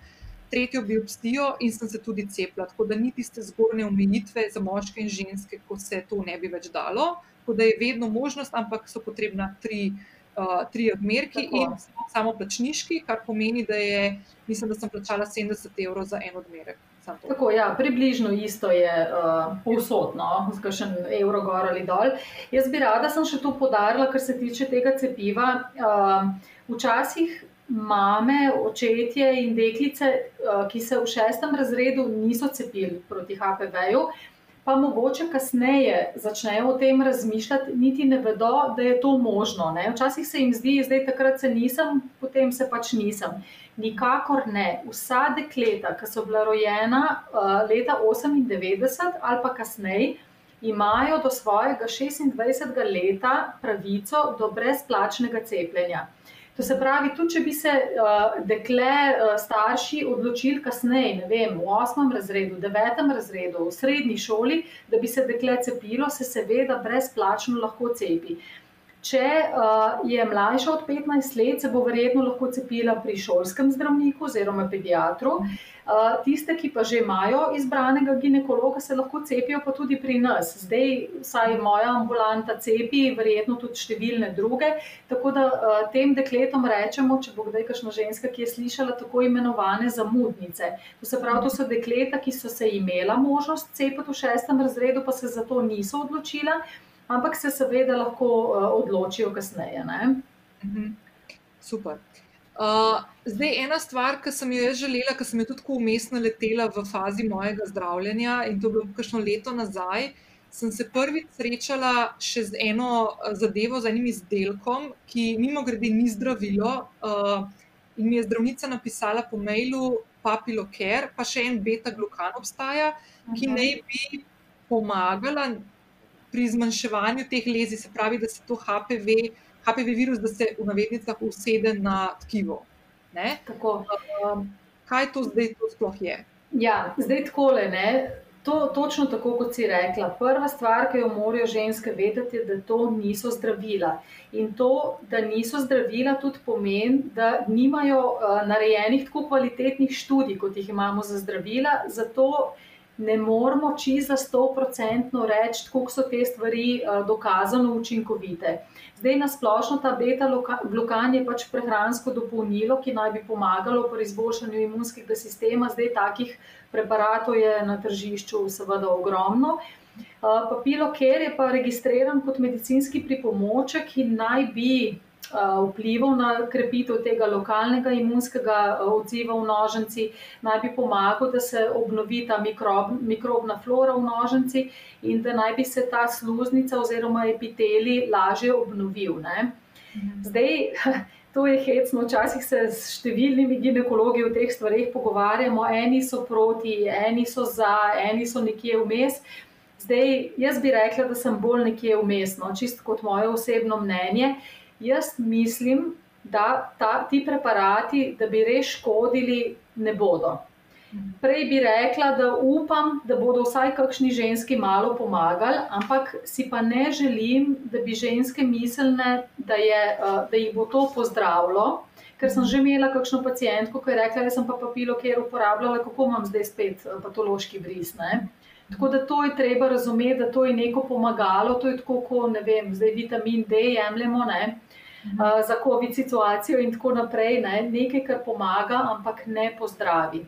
tretjo biopsijo in sem se tudi cepila. Tako da ni tiste zgornje omejitve za moške in ženske, ko se to ne bi več dalo. Tako da je vedno možnost, ampak so potrebna tri, uh, tri odmerki Tako. in samo plačniški, kar pomeni, da je, mislim, da sem plačala 70 evrov za en odmerek. Tako, ja, približno isto je uh, povsodno, zgolj še evro gor ali dol. Jaz bi rada sem še to podarila, kar se tiče tega cepiva. Uh, včasih mame, očetje in deklice, eh, ki se v šestem razredu niso cepili proti HPV-ju, pa mogoče kasneje začnejo o tem razmišljati, niti ne vedo, da je to možno. Ne? Včasih se jim zdi, da takrat se nisem, potem se pač nisem. Nikakor ne. Vsa dekleta, ki so bila rojena uh, leta 98 ali pa kasneje, imajo do svojega 26. leta pravico do brezplačnega cepljenja. To se pravi, tudi če bi se uh, dekle uh, starši odločili kasneje, ne vem, v osmem razredu, devetem razredu, v srednji šoli, da bi se dekle cepilo, se seveda brezplačno lahko cepi. Če uh, je mlajša od 15 let, se bo verjetno lahko cepila pri šolskem zdravniku oziroma pediatru. Uh, tiste, ki pa že imajo izbranega ginekologa, se lahko cepijo pa tudi pri nas. Zdaj, vsaj moja ambulanta cepi, verjetno tudi številne druge. Tako da uh, tem dekletom rečemo, če bo kdaj kakšna ženska, ki je slišala tako imenovane zamudnice. To se pravi, to so dekleta, ki so se imela možnost cepiti v šestem razredu, pa se za to niso odločila ampak se seveda lahko uh, odločijo kasneje. Mhm. Super. Uh, zdaj, ena stvar, ki sem jo želela, ki sem jo tudi umestno letela v fazi mojega zdravljenja, in to je bilo kakšno leto nazaj, sem se prvič srečala še z eno eh, zadevo, z enim izdelkom, ki mimo grede ni zdravilo. Uh, in mi je zdravnica napisala po mailu, papilo ker, pa še en beta-glukan obstaja, ki uh -huh. naj bi pomagala pri zmanjševanju teh lezi, se pravi, da se to HPV, HPV virus, da se v navednicah usede na tkivo. Um, kaj to zdaj to sploh je? Ja, zdaj takole. Ne? To, točno tako, kot si rekla. Prva stvar, ki jo morajo ženske vedeti, je, da to niso zdravila. In to, da niso zdravila, tudi pomeni, da nimajo uh, narejenih tako kvalitetnih študij, kot jih imamo za zdravila. Zato ne moremo čisto za 100% reči, kako so te stvari uh, dokazano učinkovite. Zdaj, na splošno, ta beta-blokan je pač prehransko dopolnilo, ki naj bi pomagalo pri izboljšanju imunskega sistema. Zdaj, takih preparatov je na tržišču, seveda, ogromno. Uh, Papilo, ker je pa registriran kot medicinski pripomoček, ki naj bi vplival na krepitev tega lokalnega imunskega odziva v noženci, naj bi pomagal, da se obnovi ta mikrob, mikrobna flora v noženci in da naj bi se ta sluznica oziroma epiteli lažje obnovil. Ne? Mhm. Zdaj, to je hecno, včasih se s številnimi ginekologi o teh stvarih pogovarjamo, eni so proti, eni so za, eni so nekje vmes. Zdaj, jaz bi rekla, da sem bolj nekje vmesno, čisto kot moje osebno mnenje. Jaz mislim, da ta, ti preparati, da bi res škodili, ne bodo. Prej bi rekla, da upam, da bodo vsaj kakšni ženski malo pomagali, ampak si pa ne želim, da bi ženske mislile, da, je, eh, da jih bo to pozdravilo. Ker sem že imela kakšno pacijentko, ki je rekla, da sem pa papilo, ki je uporabljala, kako imam zdaj spet eh, patološki bris. Ne? Tako da to je treba razumeti, da to je neko pomagalo, to je tako, kot ne vem, zdaj vitamin D jemljemo. Ne? Uh, za COVID situacijo in tako naprej. Ne? Nekaj, kar pomaga, ampak ne pozdravi.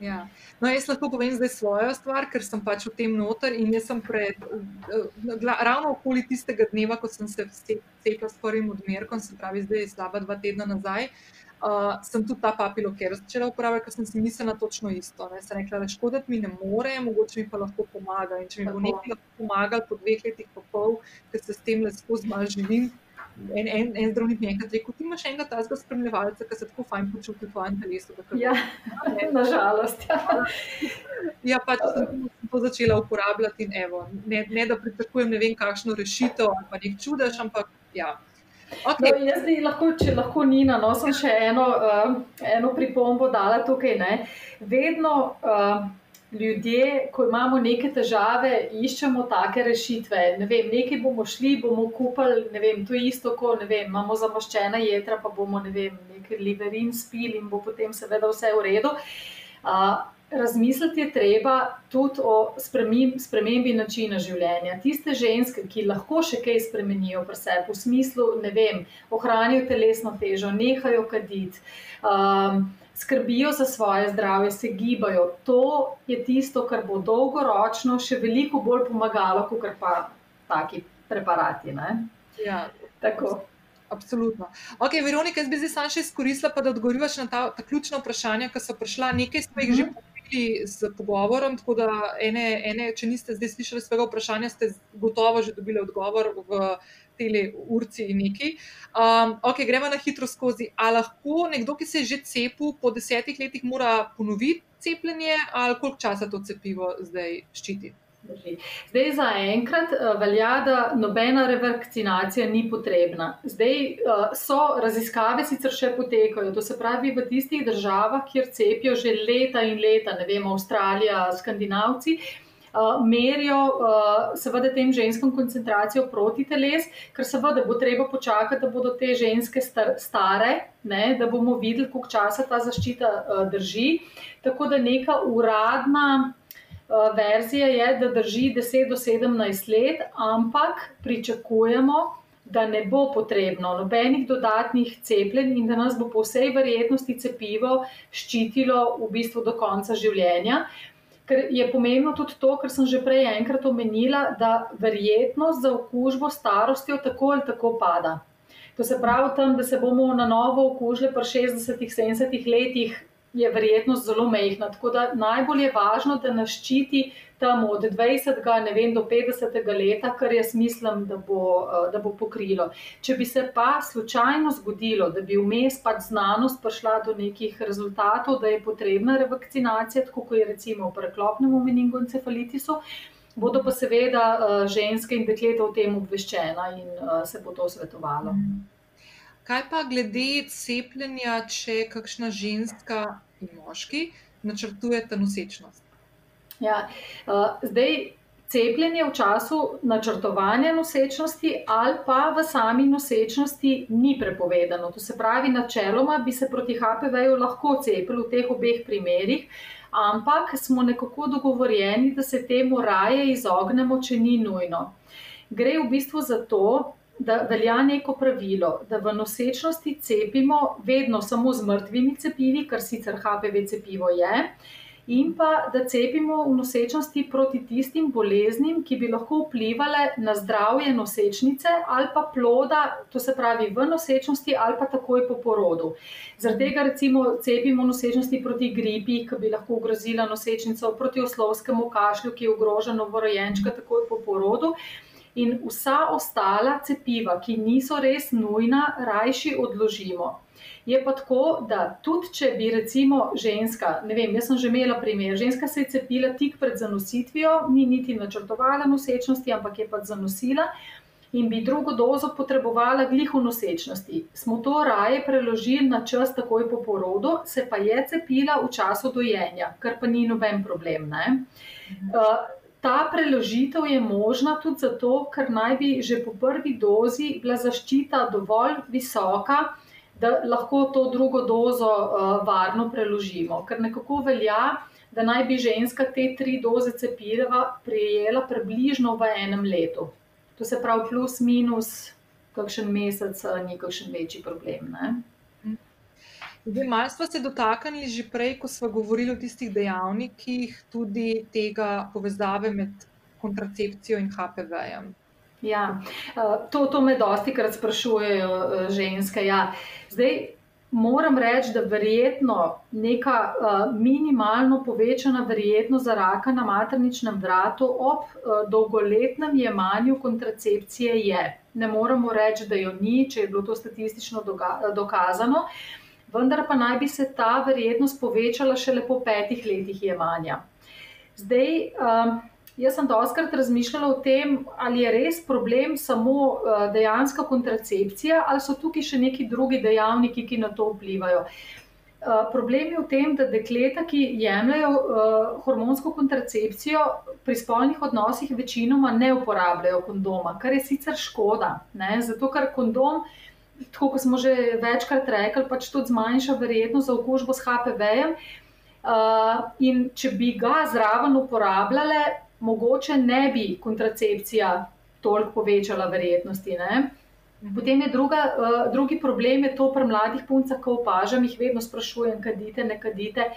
Ja. No, jaz lahko povem zdaj svojo stvar, ker sem pač v tem noter in jaz sem pred, ravno okoli tistega dneva, ko sem se cepila s prvim odmerkom, se pravi zdaj slaba dva tedna nazaj, uh, sem tudi ta papilo, ker začela uporabljati, ker sem si mislila točno isto. Ne. Sem rekla, da škoditi mi ne more, mogoče mi pa lahko pomaga. In če mi bo nekaj lahko pomagal po dveh letih pa pol, ker se s tem le skozi malo živim, en, en, en zdravnik mi je enkrat rekel: Ti imaš enega tazga spremljevalca, ki se tako fajn počuti v tvojem telesu. Ja, nažalost. Ja. ja, pač sem to začela uporabljati in evo, ne, ne da pričakujem ne vem kakšno rešitev ali pa nek čudež, ampak ja. Okay. No, jaz bi lahko, če lahko Nina, no, sem še eno, uh, eno pripombo dala tukaj. Ne. Vedno uh, ljudje, ko imamo neke težave, iščemo take rešitve. Ne vem, nekaj bomo šli, bomo kupili, ne vem, to je isto, kot imamo zamaščena jedra, pa bomo ne vem, nekaj liberin spili in bo potem seveda vse v redu. Uh, razmisliti je treba tudi o spremembi načina življenja. Tiste ženske, ki lahko še kaj spremenijo pri sebi, v smislu, ne vem, ohranijo telesno težo, nehajo kaditi. Um, skrbijo za svoje zdravje, se gibajo. To je tisto, kar bo dolgoročno še veliko bolj pomagalo, kot pa taki preparati. Ja, tako. Absolutno. Ok, Veronika, jaz bi zdaj samo še izkoristila, da odgovoriš na ta, ta ključna vprašanja, ki so prišla. Nekaj smo jih uh -huh. že mhm. povedali z pogovorom, tako da, ene, ene, če niste zdaj slišali svojega vprašanja, ste gotovo že dobili odgovor v tele urci in neki. Um, ok, gremo na hitro skozi. Ali lahko nekdo, ki se je že cepil, po desetih letih mora ponoviti cepljenje, ali koliko časa to cepivo zdaj ščiti? Zdaj, za enkrat uh, velja, da nobena revakcinacija ni potrebna. Zdaj uh, so raziskave sicer še potekajo, to se pravi v tistih državah, kjer cepijo že leta in leta, ne vem, Avstralija, Skandinavci. Uh, merijo uh, seveda tem ženskim koncentracijo proti teles, ker seveda bo treba počakati, da bodo te ženske star, stare, ne, da bomo videli, koliko časa ta zaščita uh, drži. Tako da neka uradna verzija je, da drži 10 do 17 let, ampak pričakujemo, da ne bo potrebno nobenih dodatnih cepljenj in da nas bo po vsej verjetnosti cepivo ščitilo v bistvu do konca življenja. Ker je pomembno tudi to, kar sem že prej enkrat omenila, da verjetnost za okužbo starostjo tako ali tako pada. To se pravi, tam, da se bomo na novo okužili pri 60-70 letih, je verjetnost zelo mehna. Tako da najbolj je važno, da nas ščiti tam od 20. Ne vem, do 50. leta, kar jaz mislim, da bo, eh, da bo pokrilo. Če bi se pa slučajno zgodilo, da bi vmes pač znanost prišla do nekih rezultatov, da je potrebna revakcinacija, tako kot je recimo v preklopnem meningoencefalitisu. Bodo pa seveda uh, ženske in dekleta o tem obveščena in uh, se bo to svetovalo. Mm. Kaj pa glede cepljenja, če kakšna ženska in moški načrtujete nosečnost? Ja, uh, zdaj, cepljenje v času načrtovanja nosečnosti ali pa v sami nosečnosti ni prepovedano. To se pravi, načeloma bi se proti HPV-ju lahko cepili v teh obeh primerih, ampak smo nekako dogovorjeni, da se temu raje izognemo, če ni nujno. Gre v bistvu za to, da velja neko pravilo, da v nosečnosti cepimo vedno samo z mrtvimi cepivi, kar sicer HPV cepivo je, in pa da cepimo v nosečnosti proti tistim boleznim, ki bi lahko vplivali na zdravje nosečnice ali pa ploda, to se pravi v nosečnosti ali pa takoj po porodu. Zaradi tega recimo cepimo v nosečnosti proti gripi, ki bi lahko ogrozila nosečnico, proti oslovskemu kašlju, ki ogroža novorojenčka takoj po porodu in vsa ostala cepiva, ki niso res nujna, rajši odložimo. Je pa tako, da tudi če bi recimo ženska, ne vem, jaz sem že imela primer, ženska se je cepila tik pred zanositvijo, ni niti načrtovala nosečnosti, ampak je pa zanosila in bi drugo dozo potrebovala glih v nosečnosti. Smo to raje preložili na čas takoj po porodu, se pa je cepila v času dojenja, kar pa ni noben problem. Mhm. Uh, Ta preložitev je možna tudi zato, ker naj bi že po prvi dozi bila zaščita dovolj visoka, da lahko to drugo dozo uh, varno preložimo. Ker nekako velja, da naj bi ženska te tri doze cepiva prijela približno v enem letu. To se pravi, plus minus, kakšen mesec, ni kakšen večji problem. Ne? Malo smo se dotaknili že prej, ko smo govorili o tistih dejavnikih, tudi tega povezave med kontracepcijo in HPV-jem. Ja, eh, to, to me dosti krat sprašujejo eh, ženske. Ja. Zdaj, moram reči, da verjetno neka uh, minimalno povečana verjetnost za raka na materničnem vratu ob uh, dolgoletnem jemanju kontracepcije je. Ne moramo reči, da jo ni, če je bilo to statistično dokazano. Vendar pa naj bi se ta verjetnost povečala šele po petih letih jemanja. Zdaj, um, jaz sem doskrat razmišljala o tem, ali je res problem samo uh, dejanska kontracepcija, ali so tukaj še neki drugi dejavniki, ki na to vplivajo. Uh, problem je v tem, da dekleta, ki jemljajo uh, hormonsko kontracepcijo, pri spolnih odnosih večinoma ne uporabljajo kondoma, kar je sicer škoda, ne? zato ker kondom uh, tako kot smo že večkrat rekli, pač tudi zmanjša verjetnost za okužbo s HPV-jem. Uh, in če bi ga zraven uporabljale, mogoče ne bi kontracepcija toliko povečala verjetnosti. Ne? Potem je druga, uh, drugi problem, je to pri mladih puncah, ko opažam, jih vedno sprašujem, kadite, ne kadite.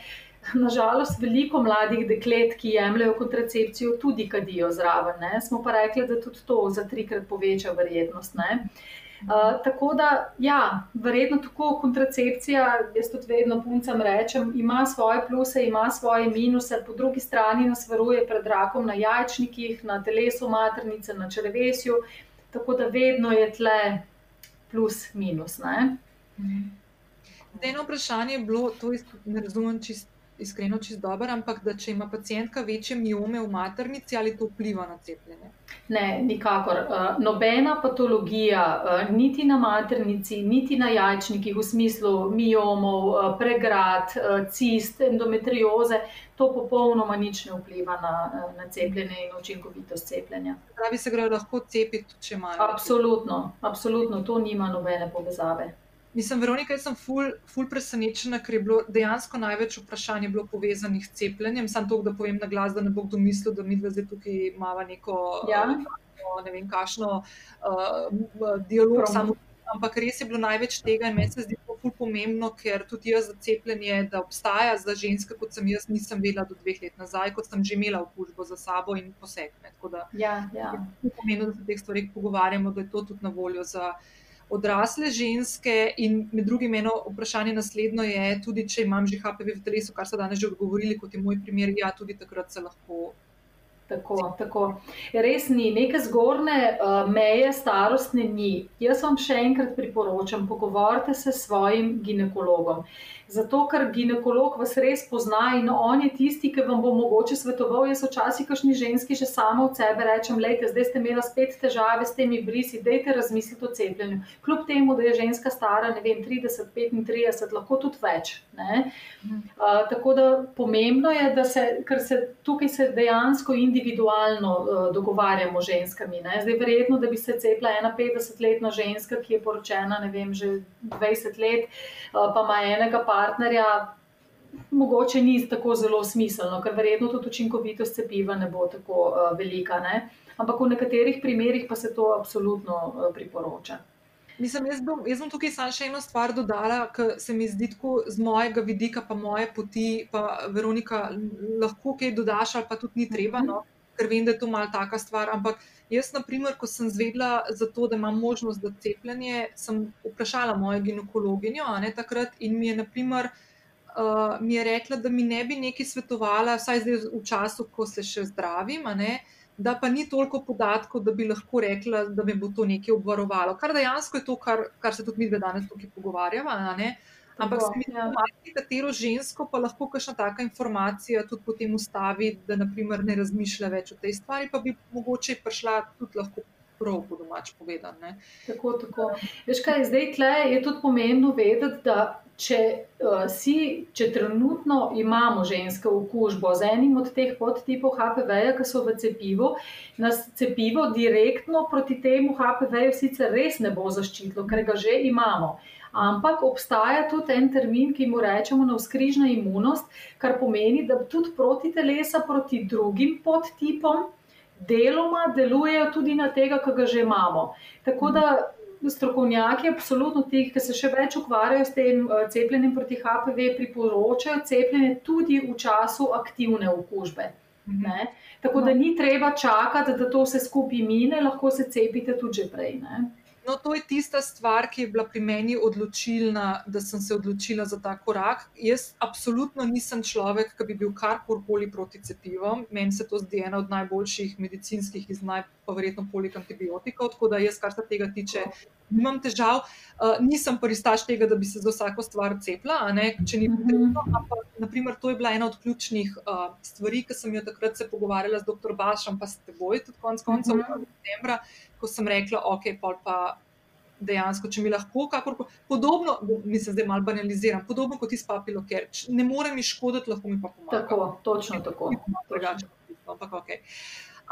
Nažalost, veliko mladih deklet, ki jemljajo kontracepcijo, tudi kadijo zraven. Ne? Smo pa rekli, da tudi to za trikrat poveča verjetnost. Ne? Uh, tako da, ja, verjetno tako kontracepcija, jaz tudi vedno puncem rečem, ima svoje pluse, ima svoje minuse, po drugi strani nas varuje pred rakom na jajčnikih, na telesu maternice, na črevesju, tako da vedno je tle plus minus. Mhm. Eno vprašanje je bilo, to ne razumem čist iskreno čist dober, ampak da če ima pacijentka večje miome v maternici, ali to vpliva na cepljenje? Ne, nikakor. Uh, nobena patologija, uh, niti na maternici, niti na jajčnikih, v smislu miomov, uh, pregrad, cist, endometrioze, to popolnoma nič ne vpliva na, na cepljenje in učinkovitost cepljenja. Pravi se gre lahko cepiti, če imajo. Absolutno, absolutno, to nima nobene povezave. Mislim, Veronika, jaz sem ful, ful presenečena, ker je bilo dejansko največ vprašanj povezanih s cepljenjem. Sam to, da povem na glas, da ne bo kdo mislil, da mi zdaj tukaj imamo neko ja. uh, ne vem, kašno uh, dialog. Samo, ampak res je bilo največ tega in meni se zdi to ful pomembno, ker tudi jaz za cepljenje, da obstaja za ženske, kot sem jaz, nisem vedela do dveh let nazaj, kot sem že imela okužbo za sabo in posekne. Tako da ja, ja. je pomembno, da se o teh stvarih pogovarjamo, da je to tudi na voljo za odrasle ženske, in med drugim eno vprašanje naslednjo je, tudi če imam že HPV v telesu, kar so danes že odgovorili, kot je moj primer, ja, tudi takrat se lahko. Tako, tako. Res ni, neke zgornje uh, meje starostne ni. Jaz vam še enkrat priporočam, pogovorite se s svojim ginekologom. Zato, ker ginekolog vas res pozna in on je tisti, ki vam bo mogoče svetoval. Jaz včasih, kašni ženski, že samo od sebe rečem: Lejte, zdaj ste imeli spet težave s temi brisi, dejte razmisliti o cepljenju. Kljub temu, da je ženska stara, ne vem, 30, 35, lahko tudi več. Uh, tako da pomembno je, da se, ker se tukaj se dejansko individualno uh, dogovarjamo z ženskami. Ne? Zdaj, verjetno, da bi se cepila ena 50-letna ženska, ki je poročena, ne vem, že 20 let, uh, pa ima enega pa partnerja, mogoče ni tako zelo smiselno, ker verjetno tudi učinkovitost cepiva ne bo tako uh, velika. Ne? Ampak v nekaterih primerjih pa se to absolutno uh, priporoča. Mislim, jaz, bom, jaz bom tukaj samo še eno stvar dodala, ker se mi zdi tako z mojega vidika, pa moje poti, pa Veronika, lahko kaj dodaš, ali pa tudi ni treba, no? ker vem, da je to mal taka stvar. Ampak jaz, na primer, ko sem zvedla za to, da imam možnost za cepljenje, sem vprašala mojo ginekologinjo ne, takrat in mi je, na primer, uh, mi je rekla, da mi ne bi nekaj svetovala, vsaj zdaj v času, ko se še zdravim. Ne, Da pa ni toliko podatkov, da bi lahko rekla, da me bo to nekaj obvarovalo. Kar dejansko je to, kar, kar se tudi mi danes tukaj pogovarjamo. Ampak se mi zdi, da marsikatero žensko pa lahko kakšna taka informacija tudi potem ustavi, da naprimer ne razmišlja več o tej stvari, pa bi mogoče prišla tudi lahko. Prav, po domač povedano. Tako, tako. Veš kaj, zdaj tle je tudi pomembno vedeti, da če, uh, si, če trenutno imamo ženske okužbo z enim od teh podtipov HPV-ja, ki so v cepivu, nas cepivo direktno proti temu HPV-ju sicer res ne bo zaščitilo, ker ga že imamo ampak obstaja tudi en termin, ki mu rečemo navskrižna imunost, kar pomeni, da tudi proti telesa, proti drugim podtipom, deloma delujejo tudi na tega, ki ga že imamo. Tako da strokovnjaki, absolutno ti, ki se še več ukvarjajo s tem eh, cepljenjem proti HPV, priporočajo cepljenje tudi v času aktivne okužbe. Ne? Tako da ni treba čakati, da to vse skupaj mine, lahko se cepite tudi že prej. Ne? No, to je tista stvar, ki je bila pri meni odločilna, da sem se odločila za ta korak. Jaz absolutno nisem človek, ki bi bil karkoli proti cepivom. Meni se to zdi ena od najboljših medicinskih, ki znajo pa verjetno polik antibiotikov. Tako da jaz, kar se tega tiče, nimam težav. Uh, nisem pristaš tega, da bi se za vsako stvar cepila, če ni potrebno. Ampak, naprimer, to je bila ena od ključnih uh, stvari, ki sem jo takrat se pogovarjala z dr. Bašom, pa s teboj, tudi konec koncev, uh -huh. septembra ko sem rekla, ok, pa dejansko, če mi lahko kakorkoli, podobno, mislim, zdaj malo banaliziram, podobno kot iz papilo, ker ne more mi škoditi, lahko mi pa pomaga. Tako, točno tako. Drugače, ampak ok.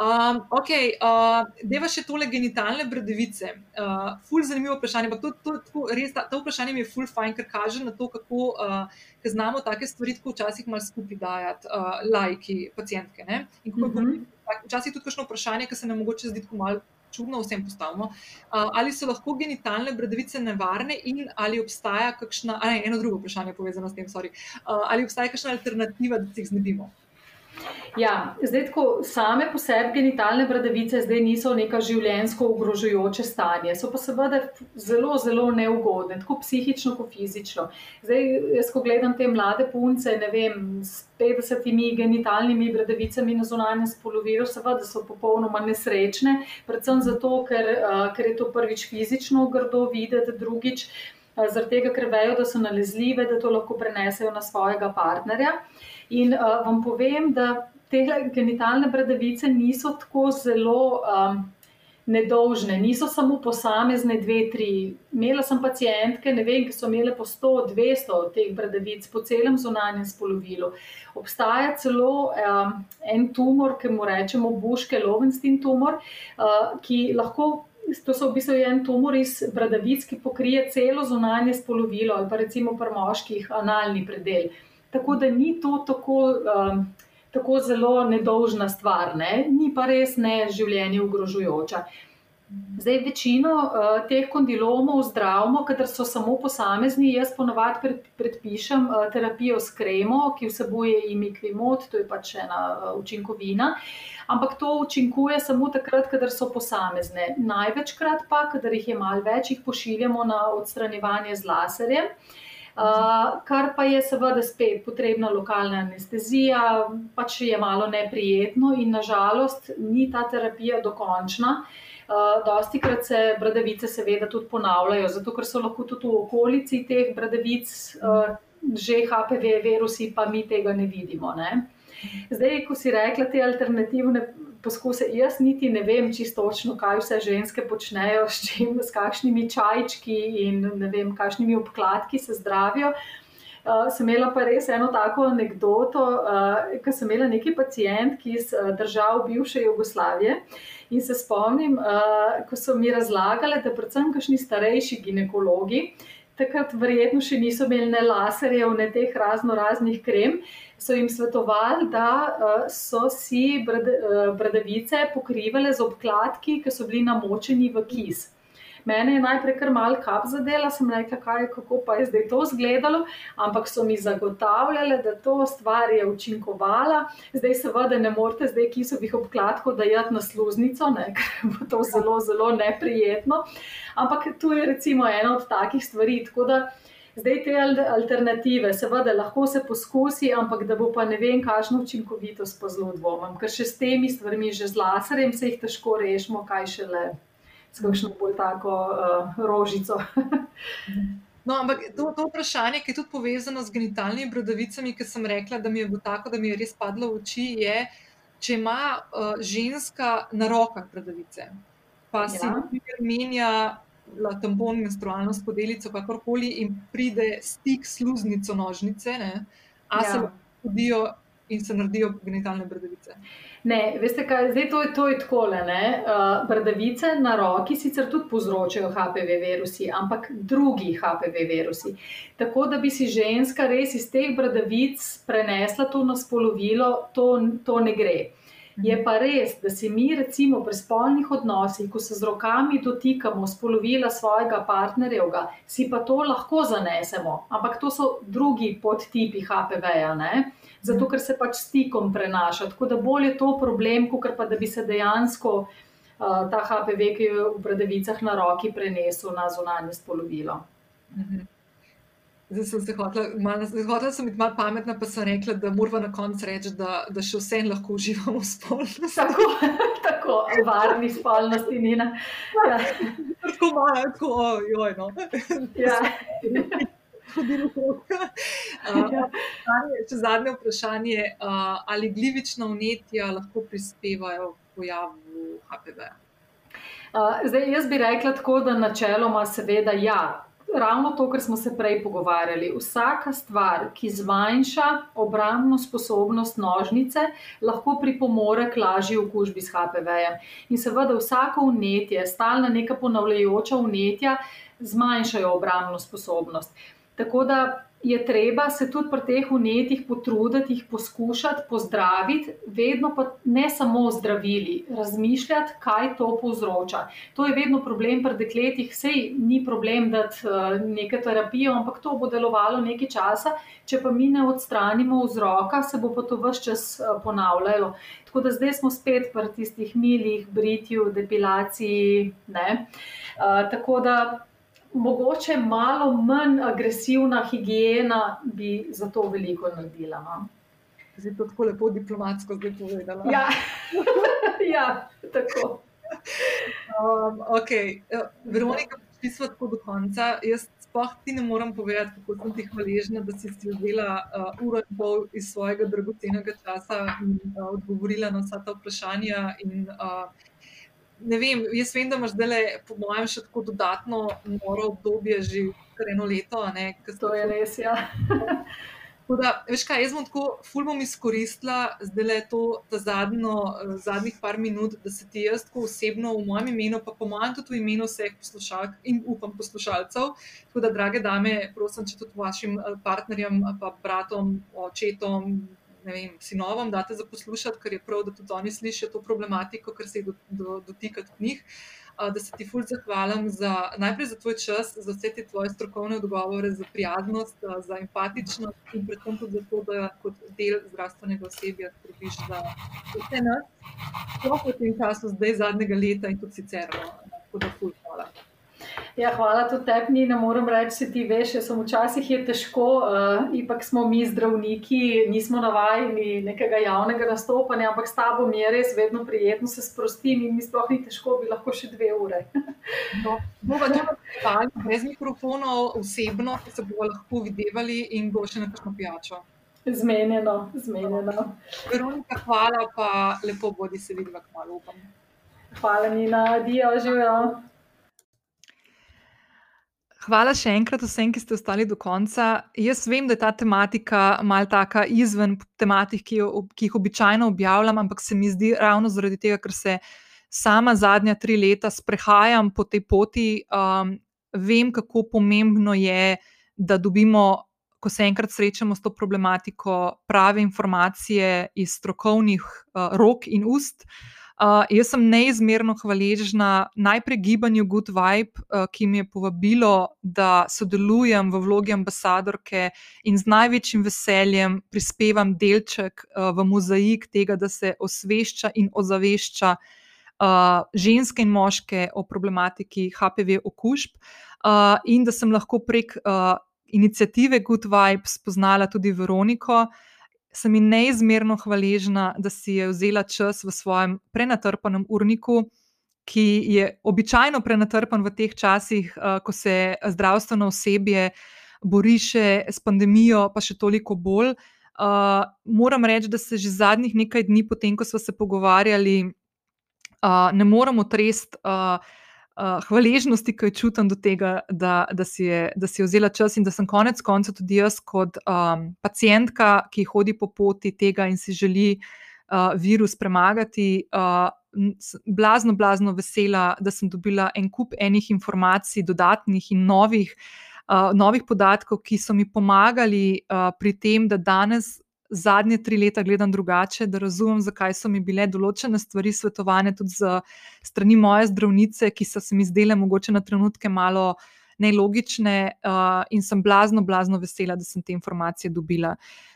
Um, ok, uh, deva še tole genitalne bradavice. Uh, ful zanimivo vprašanje, ampak to, to, to, res, ta, to vprašanje mi je ful fajn, ker kaže na to, kako uh, znamo take stvari tako včasih malo skupaj dajati, uh, lajki, pacijentke. In kako uh -huh. je včasih tudi kakšno vprašanje, ki se nam mogoče zdi tako malo čudno vsem postavimo. Ali so lahko genitalne bradavice nevarne in ali obstaja kakšna, ali eno drugo vprašanje povezano s tem, sorry, ali obstaja kakšna alternativa, da se jih znebimo? Ja, zdaj, tako same po sebi genitalne bradavice zdaj niso neka življenjsko ogrožujoče stanje, so pa seveda zelo, zelo neugodne, tako psihično kot fizično. Zdaj, jaz, ko gledam te mlade punce, ne vem, s 50 genitalnimi bradavicami na zunanjem spolovilu, seveda so popolnoma nesrečne, predvsem zato, ker, uh, ker je to prvič fizično grdo videti, drugič. zaradi tega, ker vejo, da so nalezljive, da to lahko prenesejo na svojega partnerja. In uh, vam povem, da te genitalne bradavice niso tako zelo um, nedolžne, niso samo posamezne, dve, tri. Imela sem pacijentke, ne vem, ki so imele po 100, 200 teh bradavic po celem zunanjem spolovilu. Obstaja celo um, en tumor, ki mu rečemo buške Lovenstein tumor, uh, ki lahko. To so v bistvu en tumor iz bradavic, ki pokrije celo zunanje spolovilo, ali pa recimo pri moških analni predel. Tako da ni to tako. Um, tako zelo nedolžna stvar, ne? ni pa res ne življenje ogrožujoča. Zdaj, večino uh, teh kondilomov zdravimo, ker so samo posamezni. Jaz ponovadi pred, predpišem uh, terapijo s kremo, ki vsebuje imikvimot, to je pač ena uh, učinkovina. Ampak to učinkuje samo takrat, kadar so posamezne. Največkrat pa, kadar jih je malo več, jih pošiljamo na odstranjevanje z laserjem. Uh, Uh, kar pa je seveda spet potrebna lokalna anestezija, pač je malo neprijetno in nažalost ni ta terapija dokončna. Uh, dosti krat se bradavice seveda tudi ponavljajo, zato ker so lahko tudi v okolici teh bradavic uh, že HPV virusi, pa mi tega ne vidimo. Ne? Zdaj, ko si rekla te alternativne poskuse. Jaz niti ne vem čisto točno, kaj vse ženske počnejo, s, čim, s kakšnimi čajčki in ne vem, kakšnimi obkladki se zdravijo. Uh, sem imela pa res eno tako anegdoto, uh, ko sem imela neki pacijentki iz uh, držav bivše Jugoslavije in se spomnim, uh, ko so mi razlagali, da predvsem kašni starejši ginekologi, takrat verjetno še niso imeli ne laserjev, ne teh razno raznih krem, so jim svetovali, da uh, so si brad, uh, bradavice pokrivali z obkladki, ki so bili namočeni v kis. Mene je najprej kar mal kap zadela, sem rekla, kaj, kako pa je zdaj to izgledalo, ampak so mi zagotavljali, da to stvar je učinkovala. Zdaj seveda ne morete zdaj kisovih obkladkov dajati na sluznico, ne, ker bo to zelo, zelo neprijetno. Ampak tu je recimo ena od takih stvari. Zdaj te alternative, seveda, lahko se poskusi, ampak da bo pa ne vem, kakšno učinkovitost pa zelo dvomim, ker še s temi stvarmi, že z laserjem, se jih težko rešimo, kaj še le s kakšno bolj tako uh, rožico. No, ampak to, to vprašanje, ki je tudi povezano z genitalnimi brodovicami, ki sem rekla, da mi je bilo tako, da mi je res padlo v oči, je, če ima uh, ženska na rokah brodovice, pa si ja. menja tampon, menstrualno spodelico, kakorkoli, in pride stik s sluznico nožnice, ne? a ja. se lahko zgodijo in se naredijo genitalne bradavice. Ne, veste kaj, zdaj to je, to je takole. Uh, bradavice na roki sicer tudi povzročajo HPV virusi, ampak drugi HPV virusi. Tako da bi si ženska res iz teh bradavic prenesla to na spolovilo, to, to ne gre. Je pa res, da se mi, recimo, pri spolnih odnosih, ko se z rokami dotikamo spolovila svojega partnerja, si pa to lahko zanesemo, ampak to so drugi podtipi HPV-ja, zato ker se pač stikom prenaša. Tako da bolj je to problem, kot pa da bi se dejansko uh, ta HPV, ki je v bradavicah na roki, prenesel na zunanje spolovilo. Mhm. Zdaj sem se hotela, malo, hotela sem biti malo pametna, pa sem rekla, da moramo na koncu reči, da, da še vsem lahko uživamo v spolnosti. Tako, tako varni spolnosti, Nina. Ja. Tako malo, tako, ojoj, no. Ja. Če zadnje vprašanje, ali glivična vnetja lahko prispevajo k pojavu HPV? Zdaj, jaz bi rekla tako, da načeloma seveda ja ravno to, kar smo se prej pogovarjali. Vsaka stvar, ki zmanjša obrambno sposobnost nožnice, lahko pripomore k lažji okužbi s HPV-jem. In seveda vsako vnetje, stalna neka ponavljajoča vnetja, zmanjšajo obrambno sposobnost. Tako da je treba se tudi pri teh unetih potruditi, jih poskušati pozdraviti, vedno pa ne samo zdravili, razmišljati, kaj to povzroča. To je vedno problem pri dekletih, sej ni problem dati uh, neke terapije, ampak to bo delovalo nekaj časa, če pa mi ne odstranimo vzroka, se bo pa to vse čas uh, ponavljalo. Tako da zdaj smo spet pri tistih milih, britju, depilaciji. Uh, tako da mogoče malo manj agresivna higiena bi za to veliko naredila. No? Zdaj to tako lepo diplomatsko zdaj povedala. Ja, ja tako. Um, ok, Veronika, prišli smo tako do konca. Jaz sploh ti ne morem povedati, kako sem ti hvaležna, da si si vzela uh, uro in pol iz svojega dragocenega časa in uh, odgovorila na vsa ta vprašanja. In, uh, ne vem, jaz vem, da imaš zdaj, po mojem, še tako dodatno noro obdobje, že kar eno leto. Ne, to je res, ja. Da, veš kaj, jaz bom tako ful bom izkoristila zdaj le to zadnjo, zadnjih par minut, da se ti jaz tako osebno v mojem imenu, pa po mojem tudi v imenu vseh poslušalk in upam poslušalcev. Tako da, drage dame, prosim, če tudi vašim eh, partnerjem, pa bratom, očetom, vem, sinovom date za poslušati, ker je prav, da tudi oni slišijo to problematiko, ker se jih do, do, dotika tudi njih da se ti fulj zahvalim za najprej za tvoj čas, za vse te tvoje strokovne odgovore, za prijaznost, za empatičnost in predvsem tudi za to, da kot del zdravstvenega osebja skrbiš za vse nas, sploh v tem času, zdaj zadnjega leta in tudi sicer. No, tako da fulj hvala. Ja, hvala tudi tebi, ne morem reči, se ti veš, samo včasih je težko, uh, ipak smo mi zdravniki, nismo navajeni nekega javnega nastopanja, ampak s tabo mi je res vedno prijetno se sprostim in mi sploh ni težko, bi lahko še dve ure. no, bomo pa brez mikrofonov, osebno, ki se bomo lahko videvali in bo še nekaj pijačo. Zmenjeno, zmenjeno. Veronika, hvala, pa lepo bodi se vidva, hvala upam. Hvala, Nina, adijo, živijo. Hvala še enkrat vsem, ki ste ostali do konca. Jaz vem, da je ta tematika mal taka izven tematik, ki, jo, ki jih običajno objavljam, ampak se mi zdi ravno zaradi tega, ker se sama zadnja tri leta sprehajam po tej poti, um, vem, kako pomembno je, da dobimo, ko se enkrat srečamo s to problematiko, prave informacije iz strokovnih uh, rok in ust. Uh, Uh, jaz sem neizmerno hvaležna najprej gibanju Good Vibe, uh, ki mi je povabilo, da sodelujem v vlogi ambasadorke in z največjim veseljem prispevam delček uh, v mozaik tega, da se osvešča in ozavešča uh, ženske in moške o problematiki HPV okužb, uh, in da sem lahko prek uh, inicijative Good Vibe spoznala tudi Veroniko sem ji neizmerno hvaležna, da si je vzela čas v svojem prenatrpanem urniku, ki je običajno prenatrpan v teh časih, uh, ko se zdravstveno osebje bori še s pandemijo, pa še toliko bolj. Uh, moram reči, da se že zadnjih nekaj dni, potem ko smo se pogovarjali, uh, ne moremo tresti. Uh, uh, hvaležnosti, ki jo čutim do tega, da, da, si je, da si je vzela čas in da sem konec koncev tudi jaz, kot um, pacijentka, ki hodi po poti tega in si želi uh, virus premagati. Uh, Blazno, blazno vesela, da sem dobila en kup enih informacij, dodatnih in novih, uh, novih podatkov, ki so mi pomagali uh, pri tem, da danes zadnje tri leta gledam drugače, da razumem, zakaj so mi bile določene stvari svetovane tudi z strani moje zdravnice, ki so se mi zdele mogoče na trenutke malo nelogične uh, in sem blazno, blazno vesela, da sem te informacije dobila.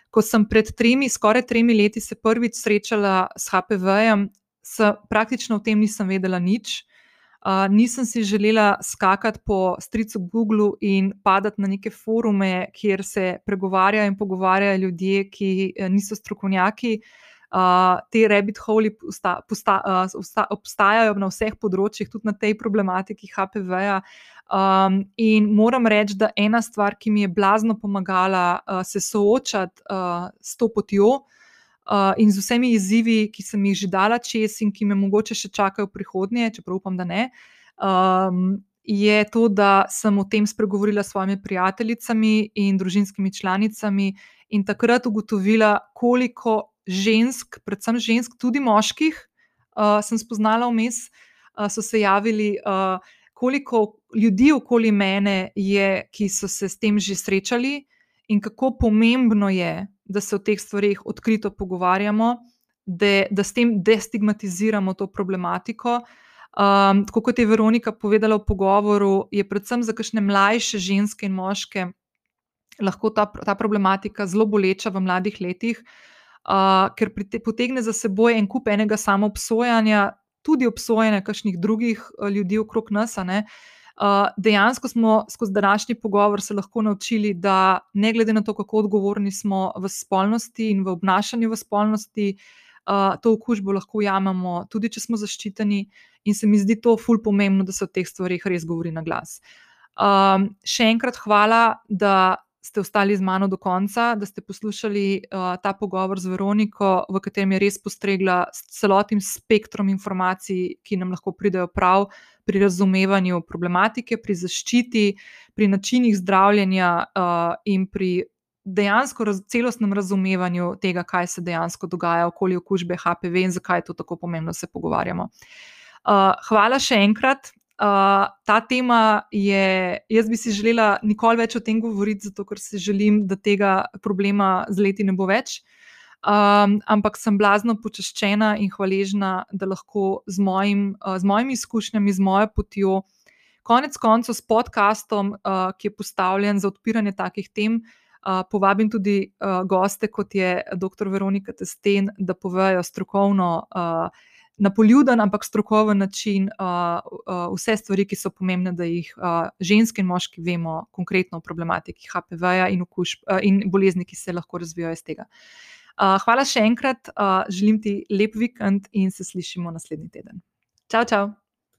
Ko sem pred tremi, skoraj tremi leti se prvič srečala s HPV-jem, praktično o tem nisem vedela nič. Uh, nisem si želela skakati po stricu Google in padati na neke forume, kjer se pregovarjajo in pogovarjajo ljudje, ki eh, niso strokovnjaki. Uh, te rabbit hole uh, obstajajo na vseh področjih, tudi na tej problematiki HPV-ja. Um, in moram reči, da ena stvar, ki mi je blazno pomagala uh, se soočati uh, s to potjo, uh, in z vsemi izzivi, ki sem jih že dala čez in ki me mogoče še čakajo v prihodnje, čeprav upam, da ne. Um, Je to, da sem o tem spregovorila s svojimi prijateljicami in družinskimi članicami, in takrat ugotovila, koliko žensk, predvsem žensk, tudi moških, uh, sem spoznala vmes, uh, so se javili, uh, koliko ljudi okoli mene je, ki so se s tem že srečali, in kako pomembno je, da se o teh stvarih odkrito pogovarjamo, da, da s tem destigmatiziramo to problematiko. Um, tako kot je Veronika povedala v pogovoru, je predvsem za kakšne mlajše ženske in moške lahko ta, ta problematika zelo boleča v mladih letih, uh, ker prite, potegne za seboj en kup enega samoobsojanja, tudi obsojanja kakšnih drugih uh, ljudi okrog nas. Uh, Uh, dejansko smo skozi današnji pogovor se lahko naučili, da ne glede na to, kako odgovorni smo v spolnosti in v obnašanju v spolnosti, uh, to okužbo lahko ujamemo, tudi če smo zaščiteni, in se mi zdi to ful pomembno, da se o teh stvarih res govori na glas. Um, še enkrat hvala, da ste ostali z mano do konca, da ste poslušali uh, ta pogovor z Veroniko, v katerem je res postregla s celotnim spektrom informacij, ki nam lahko pridejo prav pri razumevanju problematike, pri zaščiti, pri načinih zdravljenja uh, in pri dejansko raz, celostnem razumevanju tega, kaj se dejansko dogaja okoli okužbe HPV in zakaj je to tako pomembno, da se pogovarjamo. Uh, hvala še enkrat. Uh, ta tema je, jaz bi si želela nikoli več o tem govoriti, zato ker si želim, da tega problema z leti ne bo več. Um, ampak sem blazno počaščena in hvaležna, da lahko z, mojim, uh, z mojimi izkušnjami, z mojo potjo, konec koncev s podkastom, uh, ki je postavljen za odpiranje takih tem, uh, povabim tudi uh, goste, kot je dr. Veronika Testen, da povejo strokovno. Uh, na poljuden, ampak strokoven način uh, uh, vse stvari, ki so pomembne, da jih uh, ženske in moški vemo konkretno o problematiki HPV-ja in, uh, in bolezni, ki se lahko razvijajo iz tega. Uh, hvala še enkrat, uh, želim ti lep vikend in se slišimo naslednji teden. Čau, čau!